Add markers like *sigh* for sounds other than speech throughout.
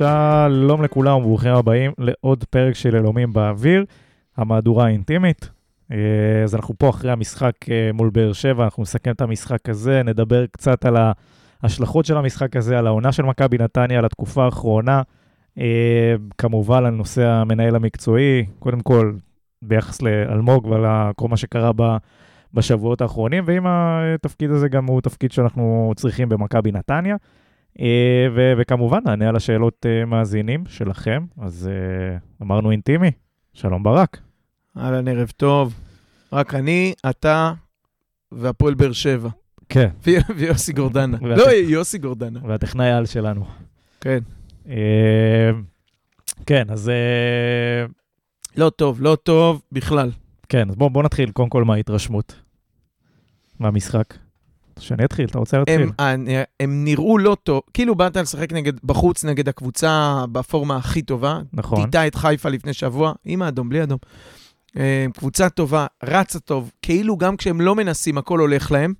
שלום לכולם וברוכים הבאים לעוד פרק של אלומים באוויר, המהדורה האינטימית. אה, אז אנחנו פה אחרי המשחק אה, מול באר שבע, אנחנו נסכם את המשחק הזה, נדבר קצת על ההשלכות של המשחק הזה, על העונה של מכבי נתניה, על התקופה האחרונה, אה, כמובן על נושא המנהל המקצועי, קודם כל ביחס לאלמוג ועל כל מה שקרה ב... בשבועות האחרונים, ואם התפקיד הזה גם הוא תפקיד שאנחנו צריכים במכבי נתניה. אה, ו- וכמובן, נענה על השאלות אה, מאזינים שלכם. אז אה, אמרנו אינטימי, שלום ברק. אהלן, ערב טוב. רק אני, אתה והפועל באר שבע. כן. *laughs* ויוסי גורדנה. *laughs* לא, יוסי גורדנה. והטכנאי על שלנו. כן. כן, אז... לא טוב, לא טוב בכלל. כן, אז בואו בוא נתחיל קודם כל מההתרשמות, מהמשחק. שאני אתחיל, אתה רוצה להתחיל? הם, הם, הם נראו לא טוב, כאילו באת לשחק נגד, בחוץ נגד הקבוצה בפורמה הכי טובה. נכון. טיטה את חיפה לפני שבוע, עם האדום, בלי אדום. אה, קבוצה טובה, רצה טוב, כאילו גם כשהם לא מנסים, הכל הולך להם.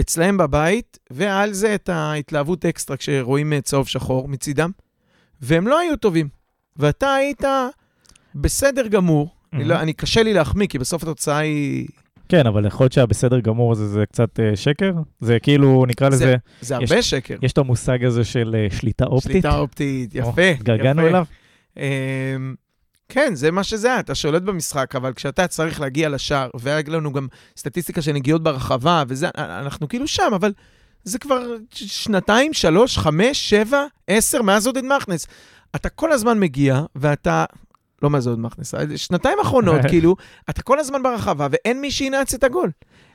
אצלהם בבית, ועל זה את ההתלהבות אקסטרה כשרואים אה, צהוב שחור מצידם. והם לא היו טובים. ואתה היית בסדר גמור, Mm-hmm. אני, לא, אני קשה לי להחמיא, כי בסוף התוצאה היא... כן, אבל יכול להיות שהבסדר גמור הזה זה קצת uh, שקר? זה כאילו, נקרא לזה... זה הרבה יש, שקר. יש את המושג הזה של uh, שליטה אופטית. שליטה אופטית, יפה. התגלגלנו אליו? Um, כן, זה מה שזה, אתה שולט במשחק, אבל כשאתה צריך להגיע לשער, והיה לנו גם סטטיסטיקה של נגיעות ברחבה, וזה, אנחנו כאילו שם, אבל זה כבר שנתיים, שלוש, חמש, שבע, עשר, מאז עודד מכנס. אתה כל הזמן מגיע, ואתה לא מה זה עוד מכניס, שנתיים אחרונות, *laughs* כאילו, אתה כל הזמן ברחבה, ואין מי שינעץ את הגול.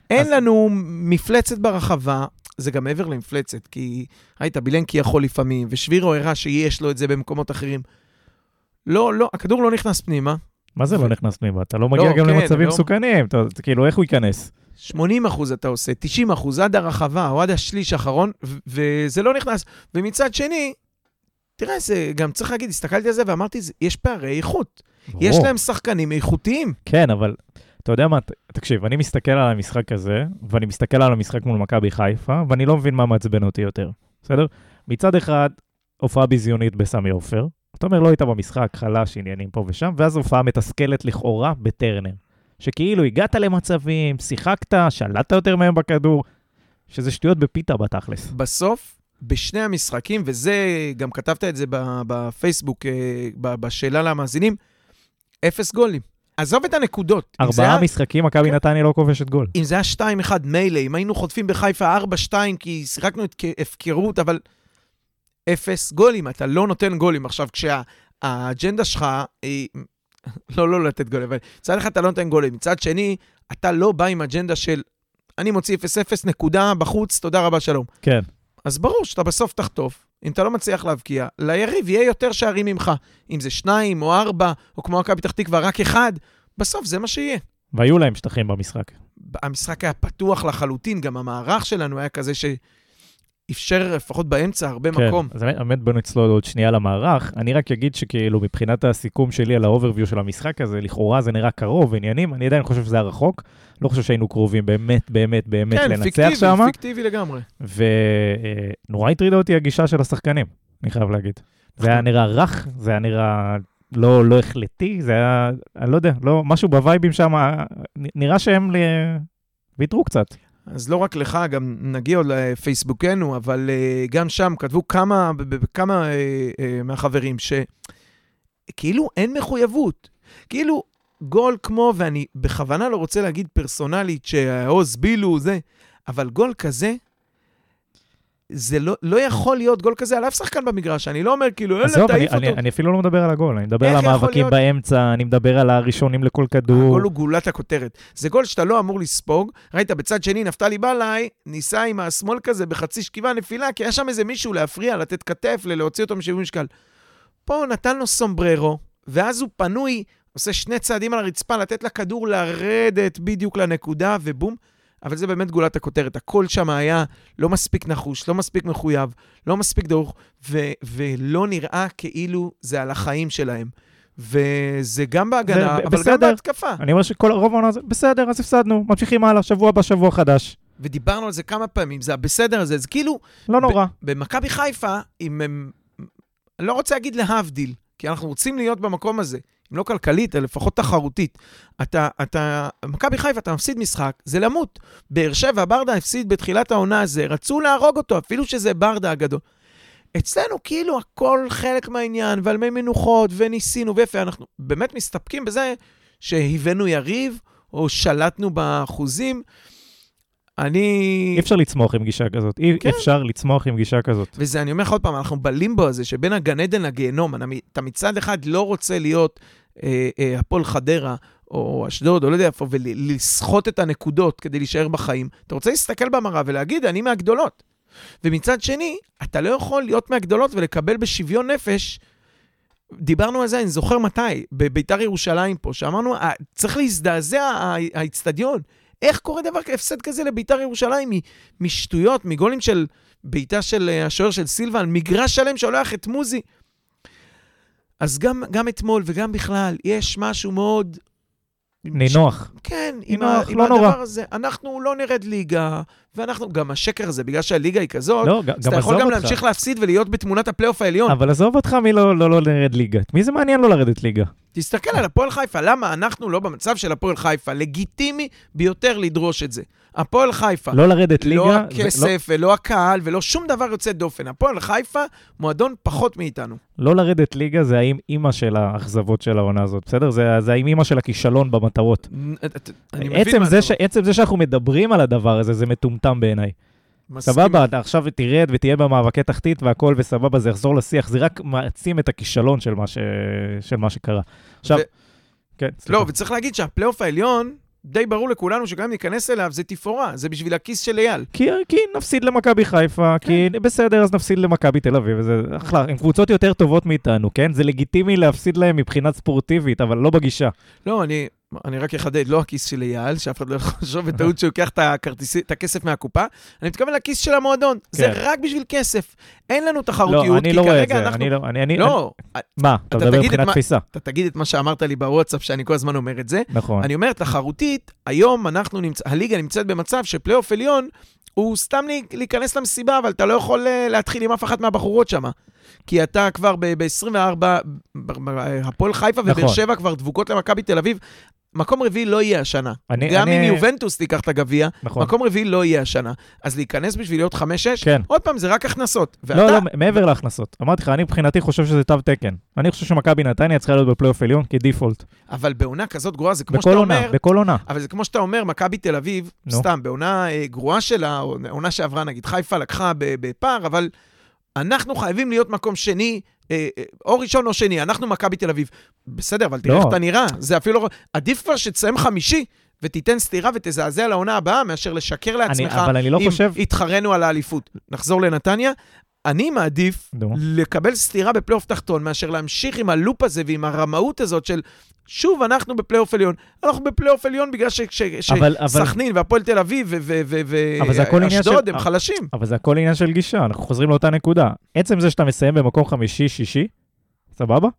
אין לנו מפלצת ברחבה, זה גם מעבר למפלצת, כי היית בילנקי יכול לפעמים, ושבירו הראה שיש לו את זה במקומות אחרים. לא, לא, הכדור לא נכנס פנימה. מה זה לא נכנס פנימה? אתה לא מגיע לא, גם כן, למצבים לא- מסוכנים, כאילו, איך הוא ייכנס? 80 אחוז אתה עושה, 90 אחוז, עד הרחבה או עד השליש האחרון, וזה לא נכנס. ומצד שני, תראה, זה גם צריך להגיד, הסתכלתי על זה ואמרתי, יש פערי איכות. ברור. יש להם שחקנים איכותיים. כן, אבל אתה יודע מה, תקשיב, אני מסתכל על המשחק הזה, ואני מסתכל על המשחק מול מכבי חיפה, ואני לא מבין מה מעצבן אותי יותר, בסדר? מצד אחד, הופעה ביזיונית בסמי עופר, אתה אומר, לא היית במשחק, חלש, עניינים פה ושם, ואז הופעה מתסכלת לכאורה בטרנר. שכאילו הגעת למצבים, שיחקת, שלטת יותר מהם בכדור, שזה שטויות בפיתה בתכלס. בסוף, בשני המשחקים, וזה, גם כתבת את זה בפייסבוק, אה, בשאלה למאזינים, אפס גולים. עזוב את הנקודות. ארבעה משחקים, מכבי כן. נתניה לא כובשת גול. אם זה היה 2-1, מילא, אם היינו חוטפים בחיפה 4-2, כי שיחקנו את הפקרות, אבל אפס גולים, אתה לא נותן גולים. עכשיו, כשהאג'נדה שלך היא... *laughs* לא, לא לתת גולים, אבל מצד אחד אתה לא נותן גולים, מצד שני, אתה לא בא עם אג'נדה של אני מוציא 0-0, נקודה, בחוץ, תודה רבה, שלום. כן. אז ברור שאתה בסוף תחטוף, אם אתה לא מצליח להבקיע, ליריב יהיה יותר שערים ממך. אם זה שניים או ארבע, או כמו מכבי פתח תקווה, רק אחד, בסוף זה מה שיהיה. והיו להם שטחים במשחק. המשחק היה פתוח לחלוטין, גם המערך שלנו היה כזה ש... אפשר לפחות באמצע הרבה כן, מקום. כן, אז באמת בוא נצלול עוד שנייה למערך. אני רק אגיד שכאילו מבחינת הסיכום שלי על ה overview של המשחק הזה, לכאורה זה נראה קרוב, עניינים, אני עדיין חושב שזה היה רחוק. לא חושב שהיינו קרובים באמת, באמת, באמת כן, לנצח שם. כן, פיקטיבי, פיקטיבי לגמרי. ונורא הטרידה אותי הגישה של השחקנים, אני חייב להגיד. זה היה נראה רך, זה היה נראה לא, לא החלטי, זה היה, אני לא יודע, לא, משהו בווייבים שם, נראה שהם ויתרו קצת. אז לא רק לך, גם נגיע עוד לפייסבוקנו, אבל uh, גם שם כתבו כמה, כמה uh, uh, מהחברים, שכאילו אין מחויבות. כאילו, גול כמו, ואני בכוונה לא רוצה להגיד פרסונלית, שהעוז בילו, זה, אבל גול כזה, זה לא, לא יכול להיות גול כזה על אף שחקן במגרש. אני לא אומר כאילו, אלא תעיף אותו. אני, אני אפילו לא מדבר על הגול, אני מדבר על המאבקים באמצע, אני מדבר על הראשונים לכל כדור. הגול הוא גולת הכותרת. זה גול שאתה לא אמור לספוג. ראית, בצד שני, נפתלי בלעי ניסה עם השמאל כזה בחצי שכיבה נפילה, כי היה שם איזה מישהו להפריע, לתת כתף, להוציא אותו משיווי משקל. פה הוא נתן לו סומבררו, ואז הוא פנוי, עושה שני צעדים על הרצפה, לתת לכדור לרדת בדיוק לנקודה, ובום. אבל זה באמת גולת הכותרת. הכל שם היה לא מספיק נחוש, לא מספיק מחויב, לא מספיק דרוך, ו- ולא נראה כאילו זה על החיים שלהם. וזה גם בהגנה, אבל בסדר. גם בהתקפה. אני אומר שכל רוב העונה הזה, בסדר, אז הפסדנו, ממשיכים הלאה, שבוע הבא, שבוע חדש. ודיברנו על זה כמה פעמים, זה הבסדר הזה, זה כאילו... לא נורא. במכבי חיפה, אם הם אני לא רוצה להגיד להבדיל, כי אנחנו רוצים להיות במקום הזה, אם לא כלכלית, אלא לפחות תחרותית. אתה, אתה, מכבי חיפה, אתה מפסיד משחק, זה למות. באר שבע, ברדה הפסיד בתחילת העונה הזה, רצו להרוג אותו, אפילו שזה ברדה הגדול. אצלנו כאילו הכל חלק מהעניין, ועל מי מנוחות, וניסינו, ויפה, אנחנו באמת מסתפקים בזה שהבאנו יריב, או שלטנו באחוזים. אני... אי אפשר לצמוח עם גישה כזאת. אי כן. אפשר לצמוח עם גישה כזאת. וזה, אני אומר לך עוד פעם, אנחנו בלימבו הזה שבין הגן עדן לגיהנום. אתה מצד אחד לא רוצה להיות אה, אה, הפועל חדרה, או אשדוד, או לא יודע איפה, ולסחוט את הנקודות כדי להישאר בחיים. אתה רוצה להסתכל במראה ולהגיד, אני מהגדולות. ומצד שני, אתה לא יכול להיות מהגדולות ולקבל בשוויון נפש. דיברנו על זה, אני זוכר מתי, בביתר ירושלים פה, שאמרנו, "אה, צריך להזדעזע ה- האיצטדיון. איך קורה דבר, הפסד כזה לביתר ירושלים משטויות, מגולים של בעיטה של אה, השוער של סילבן, מגרש שלם שולח את מוזי. אז גם, גם אתמול וגם בכלל, יש משהו מאוד... נינוח. כן, עם, נינוח, עם לא הדבר נורא. הזה. אנחנו לא נרד ליגה, ואנחנו, גם השקר הזה, בגלל שהליגה היא כזאת, לא, אז אתה יכול גם אותך. להמשיך להפסיד ולהיות בתמונת הפלייאוף העליון. אבל עזוב אותך מי לא לא- לא לרד ליגה. מי זה מעניין לא לרדת ליגה? תסתכל על הפועל חיפה, למה אנחנו לא במצב של הפועל חיפה? לגיטימי ביותר לדרוש את זה. הפועל חיפה, לא לרדת ליגה. לא הכסף ולא הקהל ולא שום דבר יוצא דופן. הפועל חיפה, מועדון פחות מאיתנו. לא לרדת ליגה זה האם אימא של האכזבות של העונה הזאת, בסדר? זה זה האם אימא של הכישלון במטרות. עצם זה, ש, עצם זה שאנחנו מדברים על הדבר הזה, זה מטומטם בעיניי. סבבה, אתה עכשיו תרד ותהיה במאבקי תחתית והכל וסבבה, זה יחזור לשיח, זה רק מעצים את הכישלון של מה, ש... של מה שקרה. עכשיו, ו- כן, סליחה. לא, וצריך להגיד שהפלייאוף העליון, די ברור לכולנו שגם אם ניכנס אליו, זה תפאורה, זה בשביל הכיס של אייל. כי, כי נפסיד למכבי חיפה, כי כן. בסדר, אז נפסיד למכבי תל אביב, וזה אחלה, הם קבוצות יותר טובות מאיתנו, כן? זה לגיטימי להפסיד להם מבחינה ספורטיבית, אבל לא בגישה. לא, אני, אני רק אחדד, לא הכיס של אייל, שאף אחד לא יכול לחשוב בטעות שהוא ייקח את, את הכסף מהקופה, אני מתכוון לכיס של המועדון. זה כן. רק בשביל כסף. אין לנו תחרותיות, לא, אני כי לא רואה את כרגע זה, אנחנו... אני לא, אני, אני, לא, מה, אתה מדבר את מבחינת מה- תפיסה. אתה תגיד את מה שאמרת לי בוואטסאפ, שאני כל הזמן אומר את זה. נכון. אני אומר, תחרותית, היום אנחנו נמצא, הליגה נמצאת במצב שפלייאוף עליון הוא סתם להיכנס למסיבה, אבל אתה לא יכול אה, להתחיל עם אף אחת מהבחורות שם. כי אתה כבר ב-24, הפועל חיפה ובאר נכון. שבע כבר דבוקות למכבי תל אביב. מקום רביעי לא יהיה השנה. אני, גם אני, אם יובנטוס תיקח את הגביע, נכון. מקום רביעי לא יהיה השנה. אז להיכנס בשביל להיות 5-6, כן. עוד פעם, זה רק הכנסות. ואתה, לא, לא, מעבר להכנסות. אמרתי לך, אני מבחינתי חושב שזה תו תקן. אני חושב שמכבי נתניה צריכה להיות בפלייאוף עליון כדיפולט. אבל בעונה כזאת גרועה, זה כמו בכל שאתה עונה, אומר, בכל עונה. אבל זה כמו שאתה אומר, מכבי תל אביב, נו. סתם, בעונה אה, גרועה שלה, עונה שעברה, נגיד, חיפה לקחה בפער, אבל אנחנו חייבים להיות מקום שני, אה, אה, או ראשון או שני, אנחנו מכבי תל אביב. בסדר, אבל תראה לא. איך אתה נראה, זה אפילו לא... עדיף כבר שתסיים חמישי. ותיתן סטירה ותזעזע לעונה הבאה, מאשר לשקר לעצמך אני, אבל אני לא אם חושב... התחרנו על האליפות. נחזור לנתניה. אני מעדיף נו. לקבל סטירה בפלייאוף תחתון, מאשר להמשיך עם הלופ הזה ועם הרמאות הזאת של, שוב, אנחנו בפלייאוף עליון. אנחנו בפלייאוף עליון בגלל ש- ש- אבל- שסכנין והפועל תל אביב ואשדוד הם חלשים. אבל זה הכל עניין של גישה, אנחנו חוזרים לאותה נקודה. עצם זה שאתה מסיים במקום חמישי-שישי, סבבה?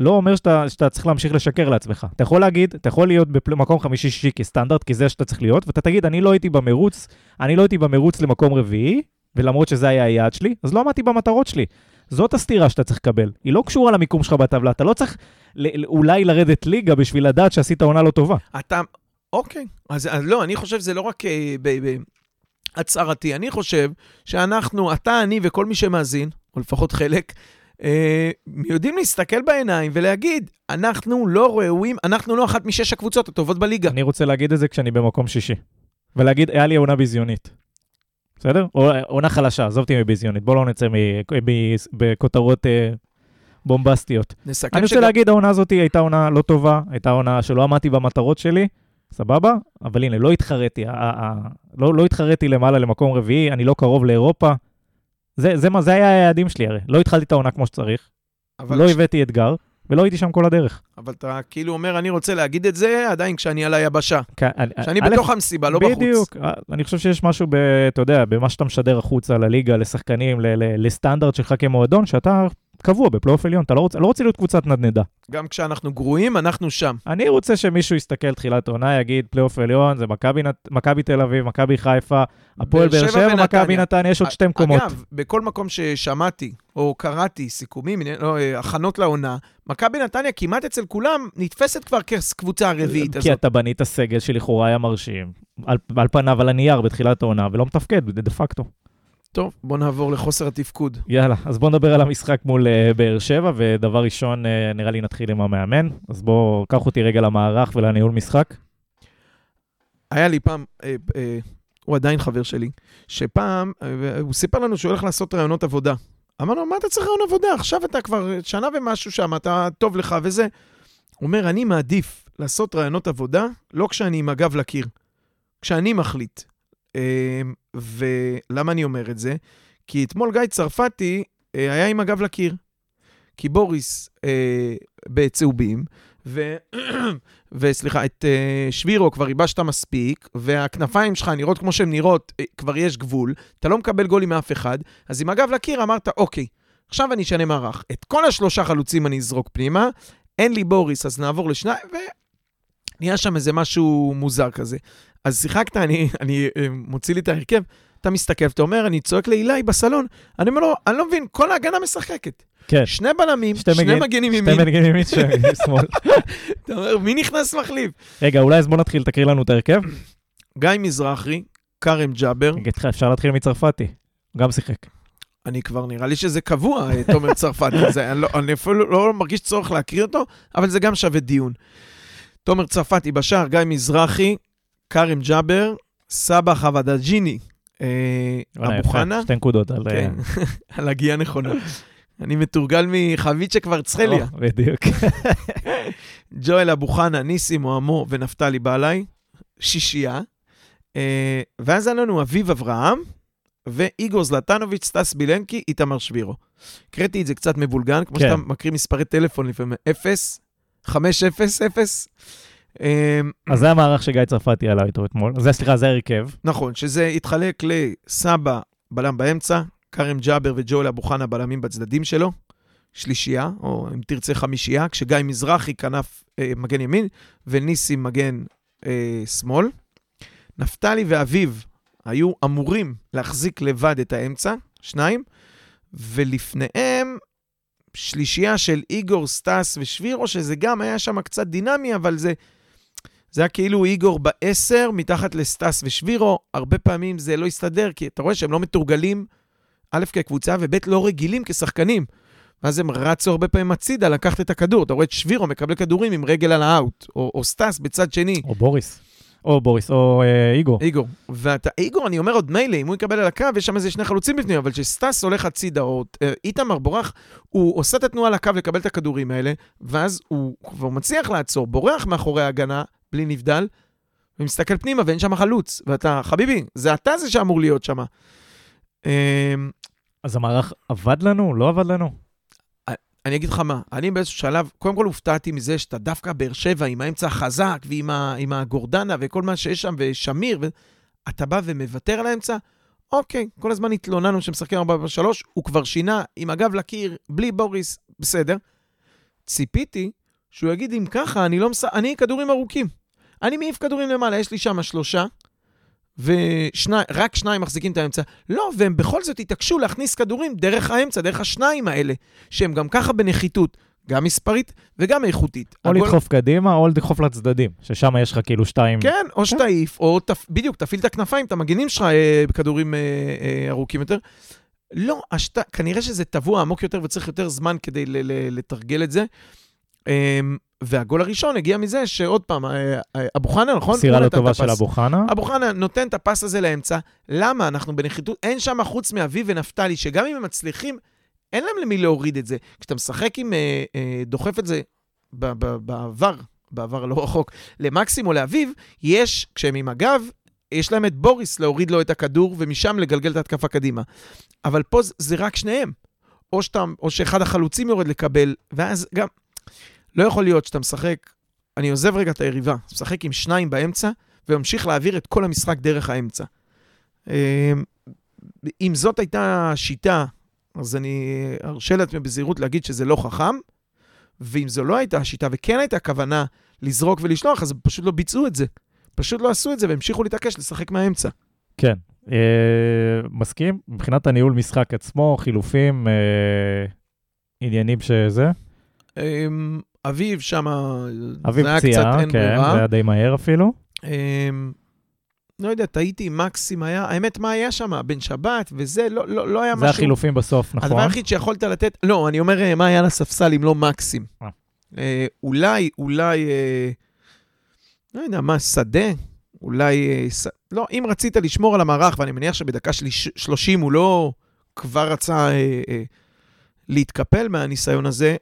לא אומר שאתה, שאתה צריך להמשיך לשקר לעצמך. אתה יכול להגיד, אתה יכול להיות במקום חמישי-שישי כסטנדרט, כי זה שאתה צריך להיות, ואתה תגיד, אני לא הייתי במרוץ, אני לא הייתי במרוץ למקום רביעי, ולמרות שזה היה היעד שלי, אז לא עמדתי במטרות שלי. זאת הסתירה שאתה צריך לקבל. היא לא קשורה למיקום שלך בטבלה, אתה לא צריך ל- אולי לרדת ליגה בשביל לדעת שעשית עונה לא טובה. אתה, אוקיי. אז, אז לא, אני חושב שזה לא רק אה, ב- ב- הצהרתי, אני חושב שאנחנו, אתה, אני וכל מי שמאזין, או לפחות חלק, אה, יודעים להסתכל בעיניים ולהגיד, אנחנו לא ראויים, אנחנו לא אחת משש הקבוצות הטובות בליגה. אני רוצה להגיד את זה כשאני במקום שישי. ולהגיד, היה לי עונה ביזיונית. בסדר? עונה חלשה, עזוב אותי מביזיונית, בוא לא נצא בכותרות אה, בומבסטיות. נסכם אני רוצה להגיד, העונה הזאת הייתה עונה לא טובה, הייתה עונה שלא עמדתי במטרות שלי, סבבה? אבל הנה, לא התחרתי, לא לא התחריתי למעלה למקום רביעי, אני לא קרוב לאירופה. זה זה מה- זה היה היעדים שלי הרי. לא התחלתי את העונה כמו שצריך, אבל לא כש- הבאתי אתגר, ולא הייתי שם כל הדרך. אבל אתה כאילו אומר, אני רוצה להגיד את זה עדיין כשאני על היבשה. אני- כשאני בתוך המסיבה, לא בחוץ. בדיוק. אה, אני חושב שיש משהו, אתה יודע, במה שאתה משדר החוצה לליגה, לשחקנים, לסטנדרט שלך כמועדון, שאתה קבוע בפלייאוף עליון, אתה לא רוצה, לא רוצה להיות קבוצת נדנדה. גם כשאנחנו גרועים, אנחנו שם. אני רוצה שמישהו יסתכל תחילת עונה, יגיד פלייאוף עליון, זה מכבי תל אביב, מכבי חיפה, הפועל באר שבע מכבי. נתניה, יש עוד שתי מקומות. אגב, בכל מקום ששמעתי או קראתי סיכומים, לא, אה, הכנות לעונה, מכבי נתניה כמעט אצל כולם נתפסת כבר כקבוצה הרביעית כי הזאת. אתה בנית סגל שלכאורה היה מרשים, על, על פניו, על הנייר בתחילת העונה, ולא מתפקד, דה פקטו. טוב, בוא נעבור לחוסר התפקוד. יאללה, אז בואו נדבר על המשחק מול uh, באר שבע, ודבר ראשון, uh, נראה לי נתחיל עם המאמן. אז בואו, קח אותי רגע למערך ולניהול משחק. היה לי פעם, אה, אה, הוא עדיין חבר שלי, שפעם, אה, הוא סיפר לנו שהוא הולך לעשות ראיונות עבודה. אמרנו, מה אתה צריך ראיון עבודה? עכשיו אתה כבר שנה ומשהו שם, אתה טוב לך וזה. הוא אומר, אני מעדיף לעשות ראיונות עבודה, לא כשאני עם הגב לקיר, כשאני מחליט. אה, ולמה אני אומר את זה? כי אתמול גיא צרפתי אה, היה עם הגב לקיר. כי בוריס אה, בצהובים, ו... *clears throat* וסליחה, את uh, שבירו כבר ייבשת מספיק, והכנפיים שלך נראות כמו שהן נראות, uh, כבר יש גבול, אתה לא מקבל גולים מאף אחד, אז עם הגב לקיר אמרת, אוקיי, עכשיו אני אשנה מערך. את כל השלושה חלוצים אני אזרוק פנימה, אין לי בוריס, אז נעבור לשניים, ונהיה שם איזה משהו מוזר כזה. אז שיחקת, אני, אני uh, מוציא לי את ההרכב, אתה מסתכל ואתה אומר, אני צועק לאילי בסלון, אני אומר לו, אני לא מבין, כל ההגנה משחקת. כן. שני בלמים, שני מגן- מגנים ימין, מנגנים ימין *laughs* שמאל. אתה אומר, מי נכנס מחליף? רגע, אולי אז בוא נתחיל, תקריא לנו את ההרכב. גיא מזרחי, כרם ג'אבר, אני אגיד לך, אפשר להתחיל מצרפתי. גם שיחק. אני כבר, נראה לי שזה קבוע, אה, תומר צרפתי. אני, לא, אני אפילו לא מרגיש צורך להקריא אותו, אבל זה גם שווה דיון. תומר צרפתי בשער, גיא מזרחי, כרם ג'אבר, סבא חוודג'יני, אה, וואלה, אבו חנה, שתי נקודות על... כן, *laughs* על הגייה נכונה. אני מתורגל מחביצ'ה קוורצחליה. או, בדיוק. *laughs* ג'ואל אבו חנה, ניסים מועמו ונפתלי בעלי, שישייה. אה, ואז היה לנו אביב אברהם ואיגור זלטנוביץ', סטס בילנקי, איתמר שבירו. הקראתי את זה קצת מבולגן, כמו כן. שאתה מקריא מספרי טלפון לפעמים, 0, 5, 0, 0. אה, אז זה המערך שגיא צרפתי עלה איתו אתמול. זה, סליחה, זה ההרכב. נכון, שזה התחלק לסבא, בלם באמצע, כרם ג'אבר וג'ואל אבו חנה בלמים בצדדים שלו, שלישייה, או אם תרצה חמישייה, כשגיא מזרחי כנף אה, מגן ימין, וניסים מגן אה, שמאל. נפתלי ואביב היו אמורים להחזיק לבד את האמצע, שניים, ולפניהם שלישייה של איגור, סטס ושבירו, שזה גם היה שם קצת דינמי, אבל זה... זה היה כאילו איגור בעשר, מתחת לסטס ושבירו, הרבה פעמים זה לא הסתדר, כי אתה רואה שהם לא מתורגלים, א', כקבוצה, וב', לא רגילים כשחקנים. ואז הם רצו הרבה פעמים הצידה לקחת את הכדור. אתה רואה את שבירו מקבל כדורים עם רגל על האאוט, או, או סטס בצד שני, או בוריס. או בוריס, או אה, איגור. איגור. ואתה, איגור, אני אומר עוד מילא, אם הוא יקבל על הקו, יש שם איזה שני חלוצים בפנים, אבל כשסטס הולך הצידה, או אה, איתמר בורח, הוא עושה את התנועה לקו לקבל את הכדורים האלה, ואז הוא כבר מצליח לעצור, בורח מאחורי ההגנה, בלי נבדל, ומסתכל פנימה ואין שם חלוץ. ואתה, חביבי, זה אתה זה שאמור להיות שם. אה, אז המערך עבד לנו? לא עבד לנו? אני אגיד לך מה, אני באיזשהו שלב, קודם כל הופתעתי מזה שאתה דווקא באר שבע עם האמצע החזק ועם ה, הגורדנה וכל מה שיש שם, ושמיר, ואתה בא ומוותר על האמצע, אוקיי, כל הזמן התלוננו שמשחקים 4 3 הוא כבר שינה עם הגב לקיר, בלי בוריס, בסדר. ציפיתי שהוא יגיד, אם ככה, אני לא מס... אני כדורים ארוכים. אני מעיף כדורים למעלה, יש לי שם שלושה, ורק שניים מחזיקים את האמצע. לא, והם בכל זאת התעקשו להכניס כדורים דרך האמצע, דרך השניים האלה, שהם גם ככה בנחיתות, גם מספרית וגם איכותית. או הגול- לדחוף קדימה, או לדחוף לצדדים, ששם יש לך כאילו שתיים. כן, או שתעיף, או תפ... בדיוק, תפעיל את הכנפיים, את המגנים שלך אה, בכדורים אה, אה, ארוכים יותר. לא, השת... כנראה שזה טבוע עמוק יותר וצריך יותר זמן כדי ל- ל- לתרגל את זה. אה, והגול הראשון הגיע מזה שעוד פעם, אה, אה, אבו חנה, נכון? מסירה הוא לא טובה של. אבו חנה. אבו חנה נותן את הפס הזה לאמצע. למה? אנחנו בנחיתות, אין שם חוץ מאביב ונפתלי, שגם אם הם מצליחים, אין להם למי להוריד את זה. כשאתה משחק עם, אה, אה, דוחף את זה בעבר, בעבר לא רחוק, למקסים או לאביב, יש, כשהם עם הגב, יש להם את בוריס להוריד לו את הכדור, ומשם לגלגל את ההתקפה קדימה. אבל פה זה רק שניהם. או, שאתה, או שאחד החלוצים יורד לקבל, ואז גם... לא יכול להיות שאתה משחק, אני עוזב רגע את היריבה, משחק עם שניים באמצע, וממשיך להעביר את כל המשחק דרך האמצע. אה, אם זאת הייתה השיטה, אז אני ארשה לעצמי בזהירות להגיד שזה לא חכם, ואם זו לא הייתה השיטה וכן הייתה כוונה לזרוק ולשלוח, אז פשוט לא ביצעו את זה. פשוט לא עשו את זה והמשיכו להתעקש לשחק מהאמצע. כן, אה, מסכים. מבחינת הניהול משחק עצמו, חילופים, אה, עניינים שזה. אה, אביב שם, אביב זה היה פציעה, קצת אין כן, זה ברירה. היה די מהר אפילו. אה, לא יודע, טעיתי, מקסים היה, האמת, מה היה שם? בן שבת וזה, לא, לא, לא היה זה משהו... החילופים בסוף, נכון? הדבר היחיד שיכולת לתת, לא, אני אומר, אה, מה היה לספסל אם לא מקסים? אה. אה, אולי, אולי, אה, לא יודע, מה, שדה? אולי, אה, ס... לא, אם רצית לשמור על המערך, ואני מניח שבדקה שליש- 30 הוא לא כבר רצה אה, אה, להתקפל מהניסיון הזה,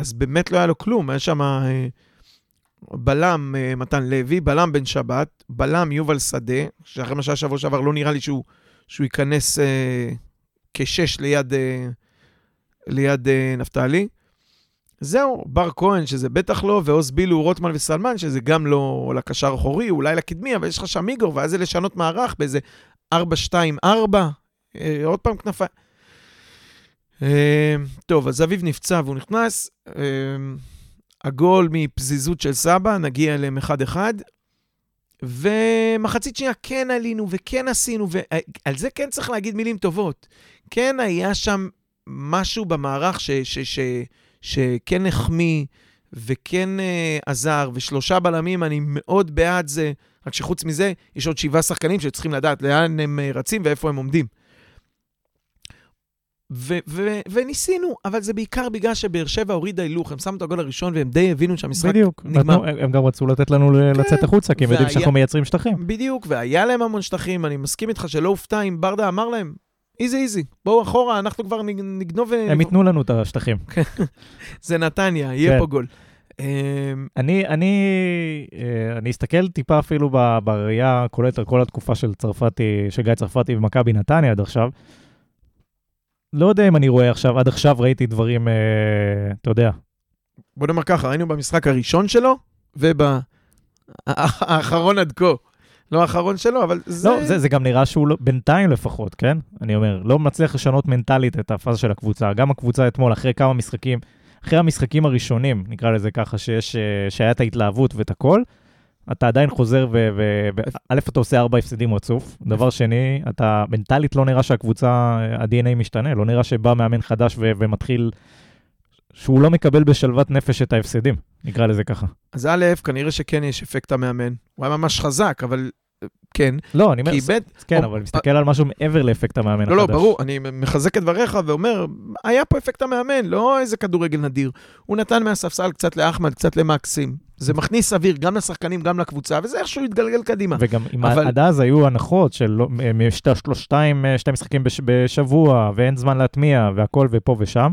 אז באמת לא היה לו כלום. היה שם אה, בלם אה, מתן לוי, בלם בן שבת, בלם יובל שדה, שאחרי מה שהיה שבוע שעבר לא נראה לי שהוא, שהוא ייכנס אה, כשש ליד, אה, ליד אה, נפתלי. זהו, בר כהן, שזה בטח לא, ועוז בילו, רוטמן וסלמן, שזה גם לא לקשר אחורי, אולי לקדמי, אבל יש לך שם איגור, ואז זה לשנות מערך באיזה 4-2-4, אה, עוד פעם כנפיים. אה, טוב, אז אביב נפצע והוא נכנס. אה, הגול מפזיזות של סבא, נגיע אליהם אחד-אחד. ומחצית שנייה כן עלינו וכן עשינו, ועל זה כן צריך להגיד מילים טובות. כן היה שם משהו במערך שכן החמיא וכן uh, עזר, ושלושה בלמים, אני מאוד בעד זה, רק שחוץ מזה, יש עוד שבעה שחקנים שצריכים לדעת לאן הם uh, רצים ואיפה הם עומדים. ו- ו- וניסינו, אבל זה בעיקר בגלל שבאר שבע הורידה הילוך, הם שמו את הגול הראשון והם די הבינו שהמשחק בדיוק. נגמר. נתנו- הם גם רצו לתת לנו כן. לצאת החוצה, כי הם יודעים והיה- שאנחנו מייצרים שטחים. בדיוק, והיה להם המון שטחים, אני מסכים איתך שלא הופתע אם ברדה אמר להם, איזי איזי, בואו אחורה, אנחנו כבר נג- נגנוב... הם ייתנו לנו את השטחים. *laughs* זה נתניה, יהיה כן. פה גול. אמ, אני, אני, אה, אני אסתכל טיפה אפילו בראייה הכוללת על כל התקופה של צרפתי, של גיא צרפתי במכבי נתניה עד עכשיו. לא יודע אם אני רואה עכשיו, עד עכשיו ראיתי דברים, אה, אתה יודע, בוא נאמר ככה, היינו במשחק הראשון שלו, ובאחרון *laughs* עד כה. לא האחרון שלו, אבל זה... לא, זה, זה גם נראה שהוא לא, בינתיים לפחות, כן? אני אומר, לא מצליח לשנות מנטלית את הפאזה של הקבוצה. גם הקבוצה אתמול, אחרי כמה משחקים, אחרי המשחקים הראשונים, נקרא לזה ככה, שיש, אה, שהיה את ההתלהבות ואת הכל, אתה עדיין חוזר ו... ו- ו- א', אתה עושה ארבע הפסדים רצוף. דבר שני, אתה מנטלית לא נראה שהקבוצה, ה-DNA משתנה, לא נראה שבא מאמן חדש ו- ומתחיל, שהוא לא מקבל בשלוות נפש את ההפסדים, נקרא לזה ככה. אז א', כנראה שכן יש אפקט המאמן. הוא היה ממש חזק, אבל כן. לא, אני אומר, איבד... כן, או- אבל מסתכל על משהו מעבר לאפקט המאמן לא, לא, החדש. ברור, אני מחזק את דבריך ואומר, היה פה אפקט המאמן, לא איזה כדורגל נדיר. הוא נתן מהספסל קצת לאחמד, קצת למקסים. זה מכניס אוויר גם לשחקנים, גם לקבוצה, וזה איכשהו התגלגל קדימה. וגם אם אבל- עד אז היו הנחות של לא- מ- שתי- שתיים שתי משחקים בש- בשבוע, ואין זמן להטמיע, והכל ופה ושם.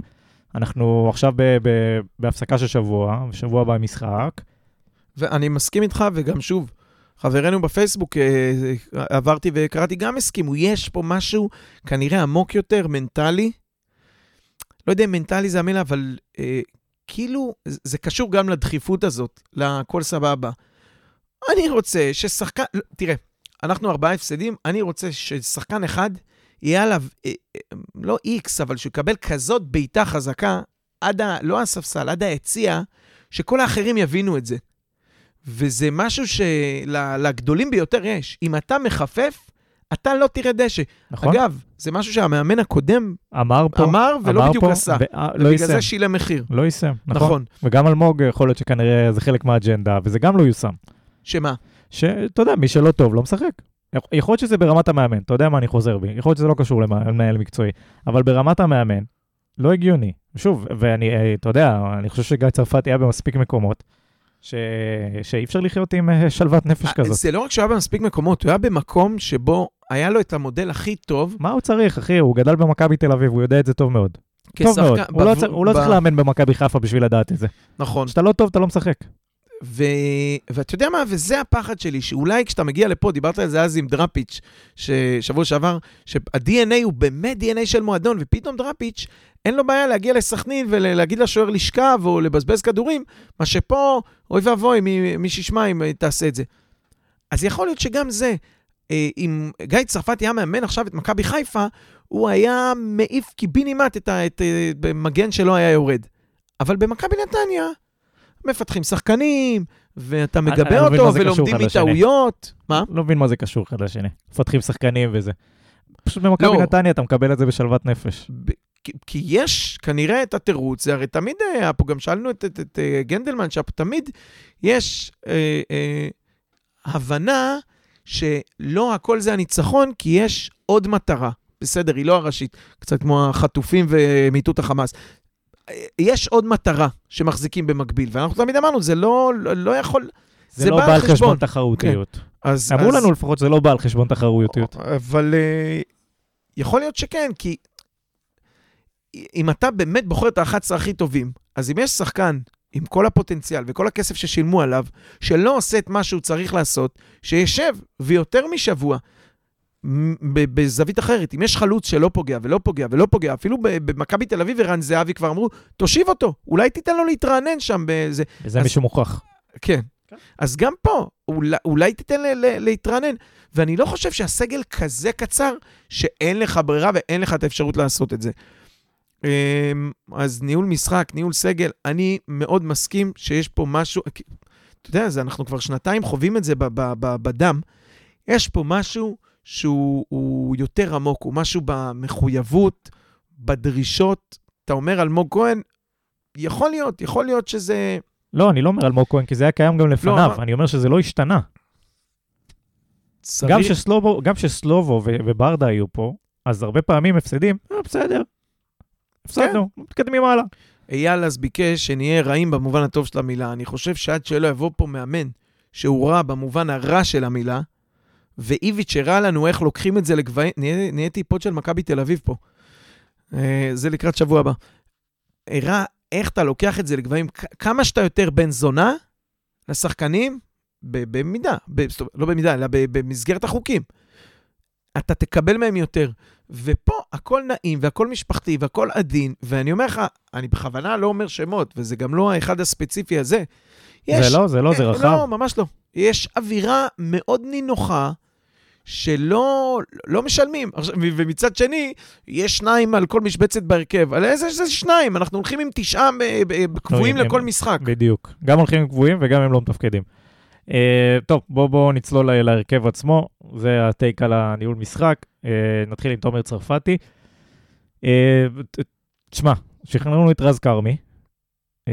אנחנו עכשיו ב- ב- בהפסקה של שבוע, בשבוע הבא משחק. ואני מסכים איתך, וגם שוב, חברינו בפייסבוק, אה, אה, עברתי וקראתי, גם הסכימו, יש פה משהו כנראה עמוק יותר, מנטלי. לא יודע אם מנטלי זה המילה, אבל אה, כאילו, זה- קשור גם לדחיפות הזאת, לכל סבבה. אני רוצה ששחקן, לא, תראה, אנחנו ארבעה הפסדים, אני רוצה ששחקן אחד יהיה עליו, אה, אה, לא איקס, אבל שהוא יקבל כזאת בעיטה חזקה, עד ה... לא הספסל, עד היציע, שכל האחרים יבינו את זה. וזה משהו שלגדולים ביותר יש. אם אתה מחפף, אתה לא תראה דשא. נכון? אגב, זה משהו שהמאמן הקודם אמר פה, אמר ולא אמר בדיוק פה, עשה. ו- אה, לא ובגלל יישם. זה שילם מחיר. לא יישם, נכון. נכון. וגם אלמוג, יכול להיות שכנראה זה חלק מהאג'נדה, וזה גם לא יושם. שמה? שאתה יודע, מי שלא טוב לא משחק. יכול להיות שזה ברמת המאמן, אתה יודע מה אני חוזר בי, יכול להיות שזה לא קשור למנהל מקצועי, אבל ברמת המאמן, לא הגיוני. שוב, ואני, אה, אתה יודע, אני חושב שגיא צרפתי היה במספיק מקומות, ש... שאי אפשר לחיות עם אה, שלוות נפש כזאת. זה לא רק שהוא היה במספיק מקומות, הוא היה במקום שבו היה לו את המודל הכי טוב. מה הוא צריך, אחי? הוא גדל במכבי תל אביב, הוא יודע את זה טוב מאוד. טוב מאוד. הוא לא צריך- הוא לא צריך לאמן במכבי חיפה בשביל לדעת את זה. נכון. כשאתה לא טוב, אתה לא משחק. ו... ואתה יודע מה, וזה הפחד שלי, שאולי כשאתה מגיע לפה, דיברת על זה אז עם דראפיץ', ששבוע שעבר, שה-DNA הוא באמת DNA של מועדון, ופתאום דראפיץ', אין לו בעיה להגיע לסכנין ולהגיד לשוער לשכב או לבזבז כדורים, מה שפה, אוי ואבוי, מי, מי שישמע אם תעשה את זה. אז יכול להיות שגם זה, אה, אם גיא צרפתי היה מאמן עכשיו את מכבי חיפה, הוא היה מעיף קיבינימט את, ה- את אה, במגן שלא היה יורד. אבל במכבי נתניה, מפתחים שחקנים, ואתה מגבה לא אותו, ולומדים. מטעויות. מה? לא מבין מה זה קשור אחד לשני. מפתחים שחקנים וזה. פשוט במכבי לא. נתניה אתה מקבל את זה בשלוות נפש. כי יש כנראה את התירוץ, זה הרי תמיד היה פה, גם שאלנו את, את, את אה, גנדלמן, שתמיד יש אה, אה, הבנה שלא הכל זה הניצחון, כי יש עוד מטרה. בסדר, היא לא הראשית, קצת כמו החטופים ומיטוט החמאס. יש עוד מטרה שמחזיקים במקביל, ואנחנו תמיד אמרנו, זה לא, לא, לא יכול... זה, זה לא בא על חשבון. חשבון תחרותיות. אז, אמרו אז, לנו לפחות שזה לא בא על חשבון תחרותיות. אבל אה, יכול להיות שכן, כי אם אתה באמת בוחר את ה-11 הכי טובים, אז אם יש שחקן עם כל הפוטנציאל וכל הכסף ששילמו עליו, שלא עושה את מה שהוא צריך לעשות, שישב ויותר משבוע. בזווית אחרת, אם יש חלוץ שלא פוגע ולא פוגע ולא פוגע, אפילו במכבי תל אביב ורן זהבי כבר אמרו, תושיב אותו, אולי תיתן לו להתרענן שם באיזה... וזה אז- מישהו מוכח. כן. אז גם פה, אולי, אולי תיתן ל- ל- להתרענן. ואני לא חושב שהסגל כזה קצר, שאין לך ברירה ואין לך את האפשרות לעשות את זה. אמ, אז ניהול משחק, ניהול סגל, אני מאוד מסכים שיש פה משהו, אתה יודע, זה, אנחנו כבר שנתיים חווים את זה ב- ב- ב- בדם. יש פה משהו שהוא הוא יותר עמוק, הוא משהו במחויבות, בדרישות. אתה אומר אלמוג כהן, יכול להיות, יכול להיות שזה... לא, אני לא אומר אלמוג כהן, כי זה היה קיים גם לפניו. אבל- אני אומר שזה לא השתנה. צריך... גם שסלובו, גם שסלובו ו- וברדה היו פה, אז הרבה פעמים הפסדים, אה, בסדר. הפסדנו, מתקדמים הלאה. אייל אז ביקש שנהיה רעים במובן הטוב של המילה. אני חושב שעד שלא יבוא פה מאמן שהוא רע במובן הרע של המילה, ואיביץ' הראה לנו איך לוקחים את זה לגבהים, נהיה- נהייתי פוד של מכבי תל אביב פה. אה, זה לקראת שבוע הבא. הראה איך אתה לוקח את זה לגבהים, כמה שאתה יותר בן זונה לשחקנים, במידה, ב- לא במידה, אלא במסגרת החוקים. אתה תקבל מהם יותר. ופה הכל נעים והכל משפחתי והכל עדין, ואני אומר לך, אני בכוונה לא אומר שמות, וזה גם לא האחד הספציפי הזה. זה לא, זה לא, זה אה, רחב. לא, ממש לא. יש אווירה מאוד נינוחה, שלא לא משלמים. ומצד שני, יש שניים על כל משבצת בהרכב. על איזה זה שניים? אנחנו הולכים עם תשעה ב- ב- קבועים הם- לכל הם- משחק. בדיוק. גם הולכים עם קבועים וגם הם לא מתפקדים. Uh, טוב, בואו בוא נצלול להרכב עצמו, זה הטייק על הניהול משחק. Uh, נתחיל עם תומר צרפתי. Uh, ת- תשמע, שחררנו את רז כרמי. Uh,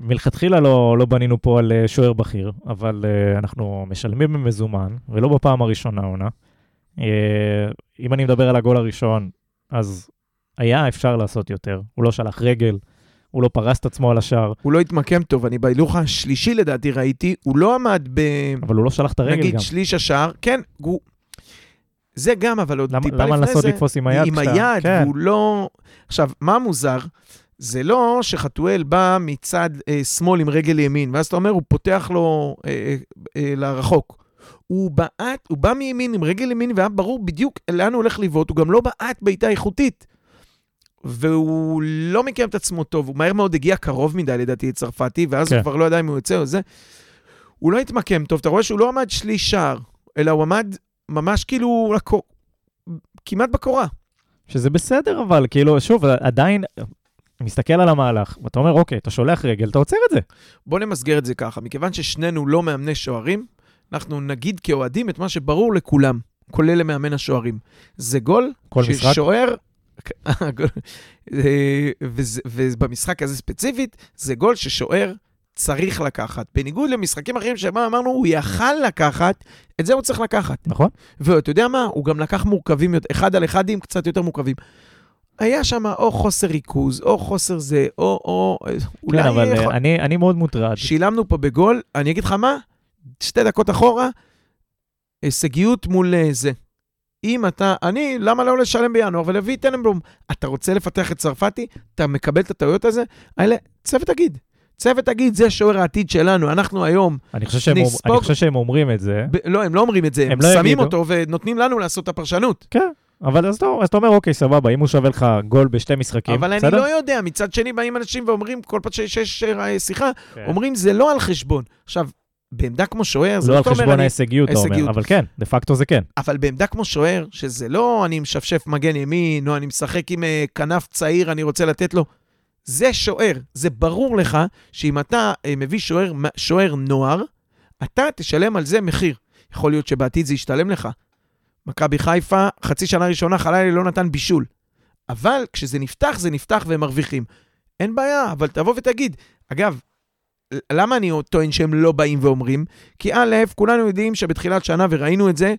מלכתחילה לא, לא בנינו פה על uh, שוער בכיר, אבל uh, אנחנו משלמים במזומן, ולא בפעם הראשונה עונה. אם אני מדבר על הגול הראשון, אז היה אפשר לעשות יותר. הוא לא שלח רגל, הוא לא פרס את עצמו על השער, הוא לא התמקם טוב, אני בהילוך השלישי לדעתי ראיתי, הוא לא עמד ב... אבל הוא לא שלח את הרגל נגיד גם. שליש השער, כן, הוא... זה גם, אבל עוד למה, טיפה למה לפני לנסות זה, לתפוס עם היד? עם היד, כן. והוא לא... עכשיו, מה מוזר? זה לא שחתואל בא מצד אה, שמאל עם רגל ימין, ואז אתה אומר, הוא פותח לו אה, אה, אה, לרחוק. הוא בעט, הוא בא מימין עם רגל ימין, והיה ברור בדיוק לאן הוא הולך לבעוט, הוא גם לא בעט בעיטה איכותית. והוא לא מקיים את עצמו טוב, הוא מהר מאוד הגיע קרוב מדי לדעתי לצרפתי, ואז כן. הוא כבר לא ידע אם הוא יוצא או זה. הוא לא התמקם טוב, אתה רואה שהוא לא עמד שליש שער, אלא הוא עמד ממש כאילו לקו... כמעט בקורה. שזה בסדר, אבל כאילו, שוב, עדיין, מסתכל על המהלך, ואתה אומר, אוקיי, אתה שולח רגל, אתה עוצר את זה. בוא נמסגר את זה ככה, מכיוון ששנינו לא מאמני שוערים, אנחנו נגיד כאוהדים את מה שברור לכולם, כולל למאמן השוערים. זה גול. ששוער... *laughs* ובמשחק הזה ספציפית, זה גול ששוער צריך לקחת. בניגוד למשחקים אחרים שבהם אמרנו, הוא יכל לקחת, את זה הוא צריך לקחת. נכון? ואתה יודע מה? הוא גם לקח מורכבים אחד על אחדים קצת יותר מורכבים. היה שם או חוסר ריכוז, או חוסר זה, או... או אולי כן, אבל יכול- אה, אני, אני מאוד מוטרד. שילמנו פה בגול, אני אגיד לך מה, שתי דקות אחורה, הישגיות מול אה, זה. אם אתה, אני, למה לא לשלם בינואר ולהביא טננבלום? אתה רוצה לפתח את צרפתי, אתה מקבל את הטעויות הזה, האלה, צוות תגיד. צוות תגיד, זה שוער העתיד שלנו, אנחנו היום, אני חושב שהם, נספוג- אני חושב שהם אומרים את זה, ב- לא, הם לא אומרים את זה, הם, הם לא שמים יגידו. אותו ונותנים לנו לעשות את הפרשנות. כן, אבל אז אתה, אז אתה אומר, אוקיי, סבבה, אם הוא שווה לך גול בשתי משחקים, אבל אני בסדר? לא יודע, מצד שני באים אנשים ואומרים, כל פעם שיש אה, שיחה, כן. אומרים, זה לא על חשבון. עכשיו, בעמדה כמו שוער, זה לא על חשבון אני- ההישגיות, אתה אומר. אבל כן, דה פקטו זה כן. אבל בעמדה כמו שוער, שזה לא אני משפשף מגן ימין, או אני משחק עם אה, כנף צעיר, אני רוצה לתת לו, זה שוער. זה ברור לך שאם אתה אה, מביא שוער, שוער נוער, אתה תשלם על זה מחיר. יכול להיות שבעתיד זה ישתלם לך. מכבי חיפה, חצי שנה ראשונה חלילי לא נתן בישול. אבל כשזה נפתח, זה נפתח והם מרוויחים. אין בעיה, אבל תבוא ותגיד. אגב, למה אני טוען שהם לא באים ואומרים? כי א', כולנו יודעים שבתחילת שנה, וראינו את זה,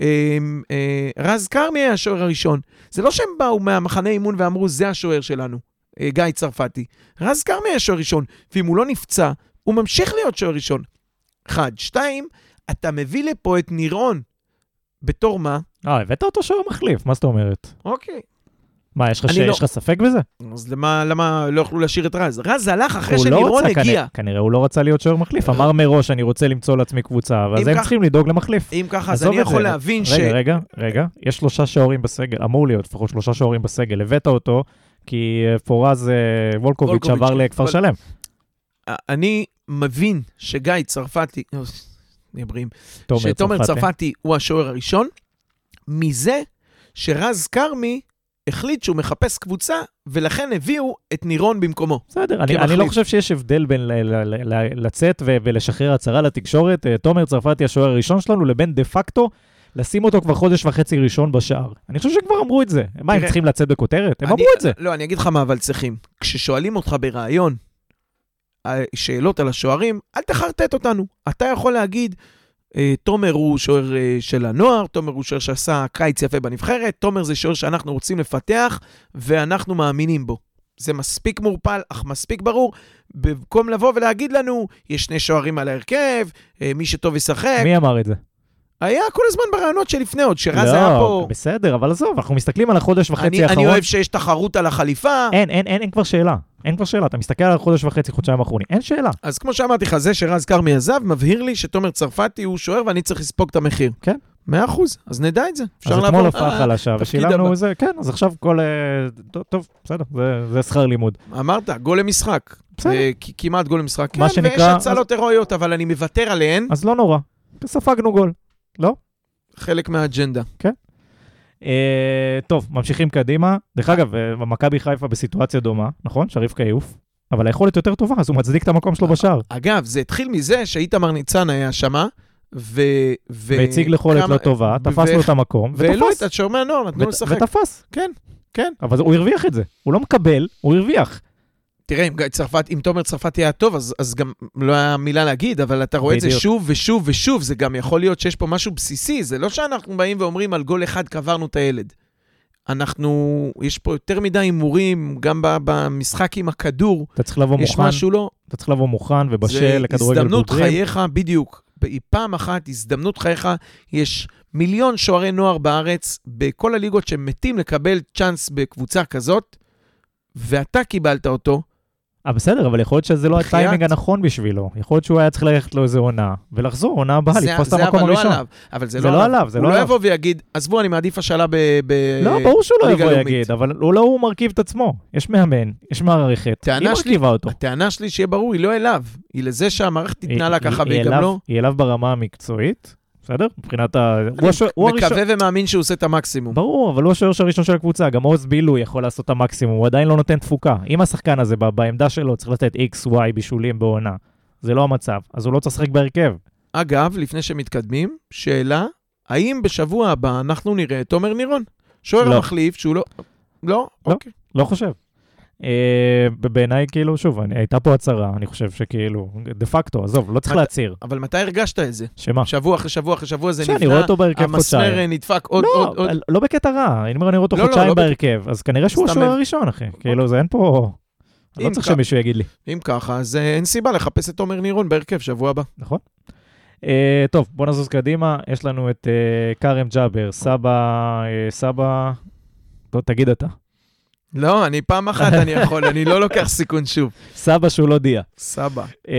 אה, אה, רז כרמי היה השוער הראשון. זה לא שהם באו מהמחנה אימון ואמרו, זה השוער שלנו, אה, גיא צרפתי. רז כרמי היה שוער ראשון, ואם הוא לא נפצע, הוא ממשיך להיות שוער ראשון. אחד. שתיים, אתה מביא לפה את נירון. בתור מה? אה, הבאת אותו שוער מחליף, מה זאת אומרת? אוקיי. מה, יש לך ש- לא- יש לך ספק בזה? אז למה, למה לא יכלו להשאיר את רז? רז הלך אחרי לא שנירון רצה, הגיע. כנראה- כנראה הוא לא רצה להיות שוער מחליף, אמר מראש, אני רוצה למצוא לעצמי קבוצה, ואז הם כך- צריכים לדאוג למחליף. אם ככה, אז אני יכול זה. להבין ש... רגע, רגע, רגע, יש שלושה שוערים בסגל, אמור להיות לפחות שלושה שוערים בסגל, הבאת אותו, כי אה, פורז אה, וולקוביץ' עבר לכפר שלם. אני מבין שגיא צרפתי, נהיה בריאים, שתומר צרפתי. הוא השוער הראשון, מזה שרז כרמי החליט שהוא מחפש קבוצה, ולכן הביאו את נירון במקומו. בסדר, אני. אני לא חושב שיש הבדל בין ל- ל- ל- ל- לצאת ו- ולשחרר הצהרה לתקשורת, אה, תומר צרפתי השוער הראשון שלנו, לבין דה פקטו לשים אותו כבר חודש וחצי ראשון בשער. אני חושב שכבר אמרו את זה. מה, הם צריכים לצאת בכותרת? הם אמרו את זה. לא, אני אגיד לך מה אבל צריכים. כששואלים אותך בריאיון שאלות על השוערים, אל תחרטט אותנו. אתה יכול להגיד, אה, תומר הוא שוער אה, של הנוער, תומר הוא שוער שעשה קיץ יפה בנבחרת, תומר זה שוער שאנחנו רוצים לפתח ואנחנו מאמינים בו. זה מספיק מעורפל, אך מספיק ברור, במקום לבוא ולהגיד לנו, יש שני שוערים על ההרכב, אה, מי שטוב ישחק. מי אמר את זה? היה כל הזמן ברעיונות שלפני עוד, שרז היה לא, פה... בסדר, אבל עזוב, אנחנו מסתכלים על החודש וחצי אני, האחרון. אני אוהב שיש תחרות על החליפה. אין, אין, אין, אין כבר שאלה. אין כבר שאלה. אתה מסתכל על החודש וחצי, חודשיים האחרונים. אין שאלה. אז כמו שאמרתי לך, זה שרז כרמי עזב, מבהיר לי שתומר צרפתי הוא שוער ואני צריך לספוג את המחיר. כן. מאה אחוז, אז נדע את זה. אז אתמול הופעה חלשה, ושילמנו הבא. זה, כן, אז עכשיו כל... אה, טוב, טוב, בסדר, זה- זה שכר לימוד. אמרת, גול למשחק. בסדר. אה, כמעט גול למשחק. מה כן, שנקרא- ויש הצלות הירואיות, אבל אני מוותר עליהן, אז לא נורא. ספגנו גול. חלק מהאג'נדה. אה, טוב, ממשיכים קדימה. דרך אגב, אה, מכבי חיפה בסיטואציה דומה, נכון? שריף כיוף. אבל היכולת יותר טובה, אז הוא מצדיק את המקום שלו בשער. אגב, זה התחיל מזה שאיתמר ניצן היה שמה, ו... ו- והציג יכולת כמה- לא טובה, ו- תפסנו את המקום, והעלו ותפס. את השוער מהנוער, נתנו ות- לשחק. ותפס. כן, כן. אבל הוא הרוויח את זה. הוא לא מקבל, הוא הרוויח. תראה, אם צרפת, אם תומר צרפתי היה טוב, אז, אז גם לא היה מילה להגיד, אבל אתה רואה את זה בדיוק. שוב ושוב ושוב, זה גם יכול להיות שיש פה משהו בסיסי, זה לא שאנחנו באים ואומרים על גול אחד קברנו את הילד. אנחנו, יש פה יותר מדי הימורים, גם במשחק עם הכדור, אתה צריך לבוא יש מוכן, משהו לא... אתה צריך לבוא מוכן זה ובשל לכדורגל הזדמנות בוגרים. חייך, בדיוק. פעם אחת, הזדמנות חייך, יש מיליון שוערי נוער בארץ, בכל הליגות שמתים לקבל צ'אנס בקבוצה כזאת, ואתה קיבלת אותו, אה, בסדר, אבל יכול להיות שזה לא. הטיימינג הנכון בשבילו. יכול להיות שהוא היה צריך ללכת לו איזה עונה, ולחזור, עונה הבאה, לתפוס את המקום לא הראשון. עליו. אבל זה, זה לא עליו, זה הוא לא לא עליו. יבוא ויגיד, עזבו, אני מעדיף השאלה ב... ב... לא, ברור שהוא לא יבוא לאומית. יגיד, אבל הוא לא הוא מרכיב את עצמו. יש מאמן, יש מערכת, היא מרכיבה אותו. הטענה שלי, שיהיה ברור, היא לא אליו. היא לזה שהמערכת התנהלה ככה, היא והיא גם לא... היא אליו ברמה המקצועית, בסדר? מבחינת ה... הוא השוער- הראשון... מקווה ומאמין שהוא עושה את המקסימום. ברור, אבל הוא השוער הראשון של הקבוצה, גם עוז בילוי יכול לעשות את המקסימום, הוא עדיין לא נותן תפוקה. אם השחקן הזה ב- בעמדה שלו צריך לתת X, Y בישולים בעונה, זה לא המצב, אז הוא לא צריך לשחק בהרכב. אגב, לפני שמתקדמים, שאלה, האם בשבוע הבא אנחנו נראה את תומר נירון? שוער לא. מחליף שהוא לא... לא? לא. אוקיי. לא חושב. אה, בעיניי, כאילו, שוב, אני- הייתה פה הצהרה, אני חושב שכאילו, דה פקטו, עזוב, לא צריך מת- להצהיר. אבל מתי הרגשת את זה? שמה? שבוע אחרי שבוע אחרי שבוע זה שאני נבנה, רואה אותו בהרכב המסמר. נדפק עוד, לא, עוד, עוד. לא בקטע רע, אני אומר, אני רואה אותו לא, לא, חודשיים לא בקטע- בהרכב, אז כנראה שהוא השוער מב- הראשון, אחי. כאילו, זה אין פה... לא צריך כך- שמישהו יגיד לי, אם ככה, אז אה, אין סיבה לחפש את תומר נירון בהרכב שבוע הבא. נכון? אה, טוב, בוא נזוז קדימה, יש לנו את אה, כרם ג'אבר, סבא, אה, סבא... טוב, תגיד אתה. לא, אני פעם אחת אני יכול, אני לא לוקח סיכון שוב. סבא שהוא לא דיה. סבא. אה,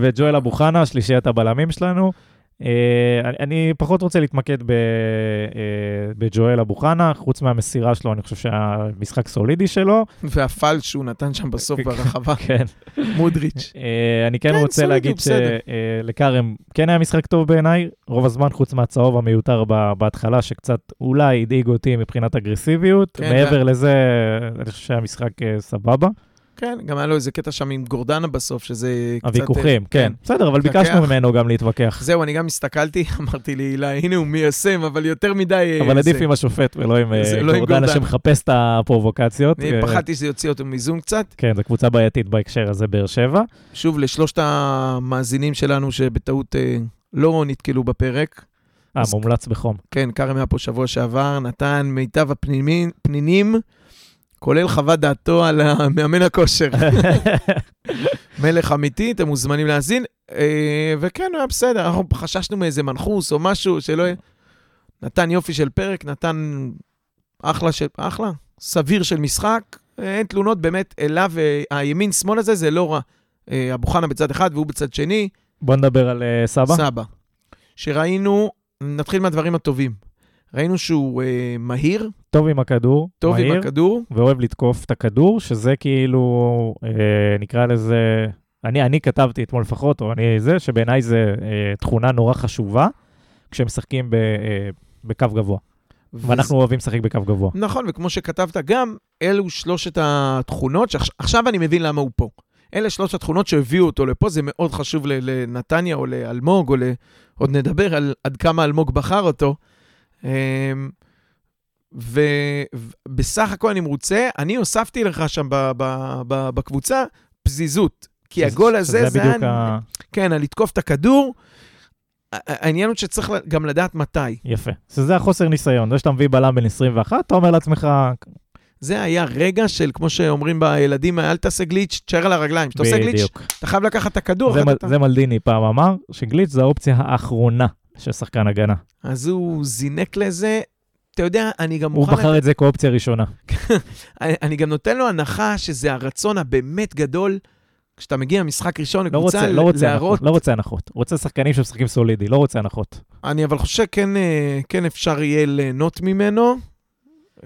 וג'ואל אבו חנה, שלישיית הבלמים שלנו. אה, אני- פחות רוצה להתמקד אה, בג'ואל אבו חנה, חוץ מהמסירה שלו, אני חושב שהמשחק סולידי שלו. והפל שהוא נתן שם בסוף *laughs* ברחבה, *laughs* כן. מודריץ'. אה, אני כן כן, רוצה להגיד. שלכרם כן היה משחק טוב בעיניי, רוב הזמן חוץ מהצהוב המיותר בהתחלה, שקצת אולי הדאיג אותי מבחינת אגרסיביות. כן, מעבר לזה, אני חושב שהמשחק אה, סבבה. כן, גם היה לו איזה קטע שם עם גורדנה בסוף, שזה קצת... הוויכוחים, אה, כן. בסדר, אבל. ביקשנו ממנו גם להתווכח. זהו, אני גם הסתכלתי, *laughs* אמרתי לי, הנה הוא מיישם, אבל יותר מדי... אה, אבל עדיף. עם השופט ולא עם אה, לא גורדנה. שמחפש את הפרובוקציות. אני פחדתי שזה יוציא אותו מאיזון קצת. כן, זו קבוצה בעייתית בהקשר הזה, באר שבע. שוב, לשלושת המאזינים שלנו שבטעות לא נתקלו בפרק, אה, מומלץ בחום. כן, כרם היה פה שבוע שעבר, נתן מיטב הפנינים, פנינים, כולל חוות דעתו על המאמן הכושר. *laughs* מלך אמיתי, אתם מוזמנים להאזין. אה, וכן, הוא היה בסדר, אנחנו חששנו מאיזה מנחוס או משהו, שלא יהיה... נתן יופי של פרק, נתן אחלה של... אחלה? סביר של משחק. אה, אין תלונות, באמת, אליו, אה, הימין-שמאל הזה זה לא רע. אבו חנה בצד אחד והוא בצד שני, בוא נדבר על סבא. סבא. שראינו, נתחיל מהדברים הטובים. ראינו שהוא אה, מהיר, טוב עם הכדור, טוב מהיר, עם הכדור, ואוהב לתקוף את הכדור, שזה כאילו, אה, נקרא לזה, אני, אני כתבתי אתמול לפחות, או אני זה, שבעיניי זה אה, תכונה נורא חשובה כשמשחקים ב, אה, בקו גבוה. ואנחנו אוהבים לשחק בקו גבוה. נכון, וכמו שכתבת גם, אלו שלושת התכונות, שעכשיו אני מבין למה הוא פה. אלה שלוש התכונות שהביאו אותו לפה, זה מאוד חשוב לנתניה או לאלמוג, או ל... עוד נדבר על עד כמה אלמוג בחר אותו. אמ, ובסך הכל אני מרוצה, אני הוספתי לך שם בקבוצה פזיזות. כי הגול הזה, זה היה, ה... כן, לתקוף את הכדור. העניין הוא שצריך גם לדעת מתי. יפה. שזה החוסר ניסיון. זה שאתה מביא בלם בן 21, אתה אומר לעצמך, זה היה רגע של, כמו שאומרים בילדים, אל תעשה גליץ', תשאר על הרגליים. כשאתה עושה גליץ'. אתה חייב לקחת את הכדור. זה, מל- אתה... זה מלדיני פעם אמר, שגליץ' זה האופציה האחרונה של שחקן הגנה. אז הוא זינק לזה. אתה יודע, אני גם הוא מוכן... בחר את זה כאופציה ראשונה. *laughs* אני, גם נותן לו הנחה שזה הרצון הבאמת גדול, כשאתה מגיע משחק ראשון לא רוצה, לא רוצה להראות... הנחות, לא רוצה הנחות. רוצה שחקנים שמשחקים סולידי, לא רוצה הנחות. אני אבל חושב שכן אה, כן אפשר יהיה ליהנות ממנו.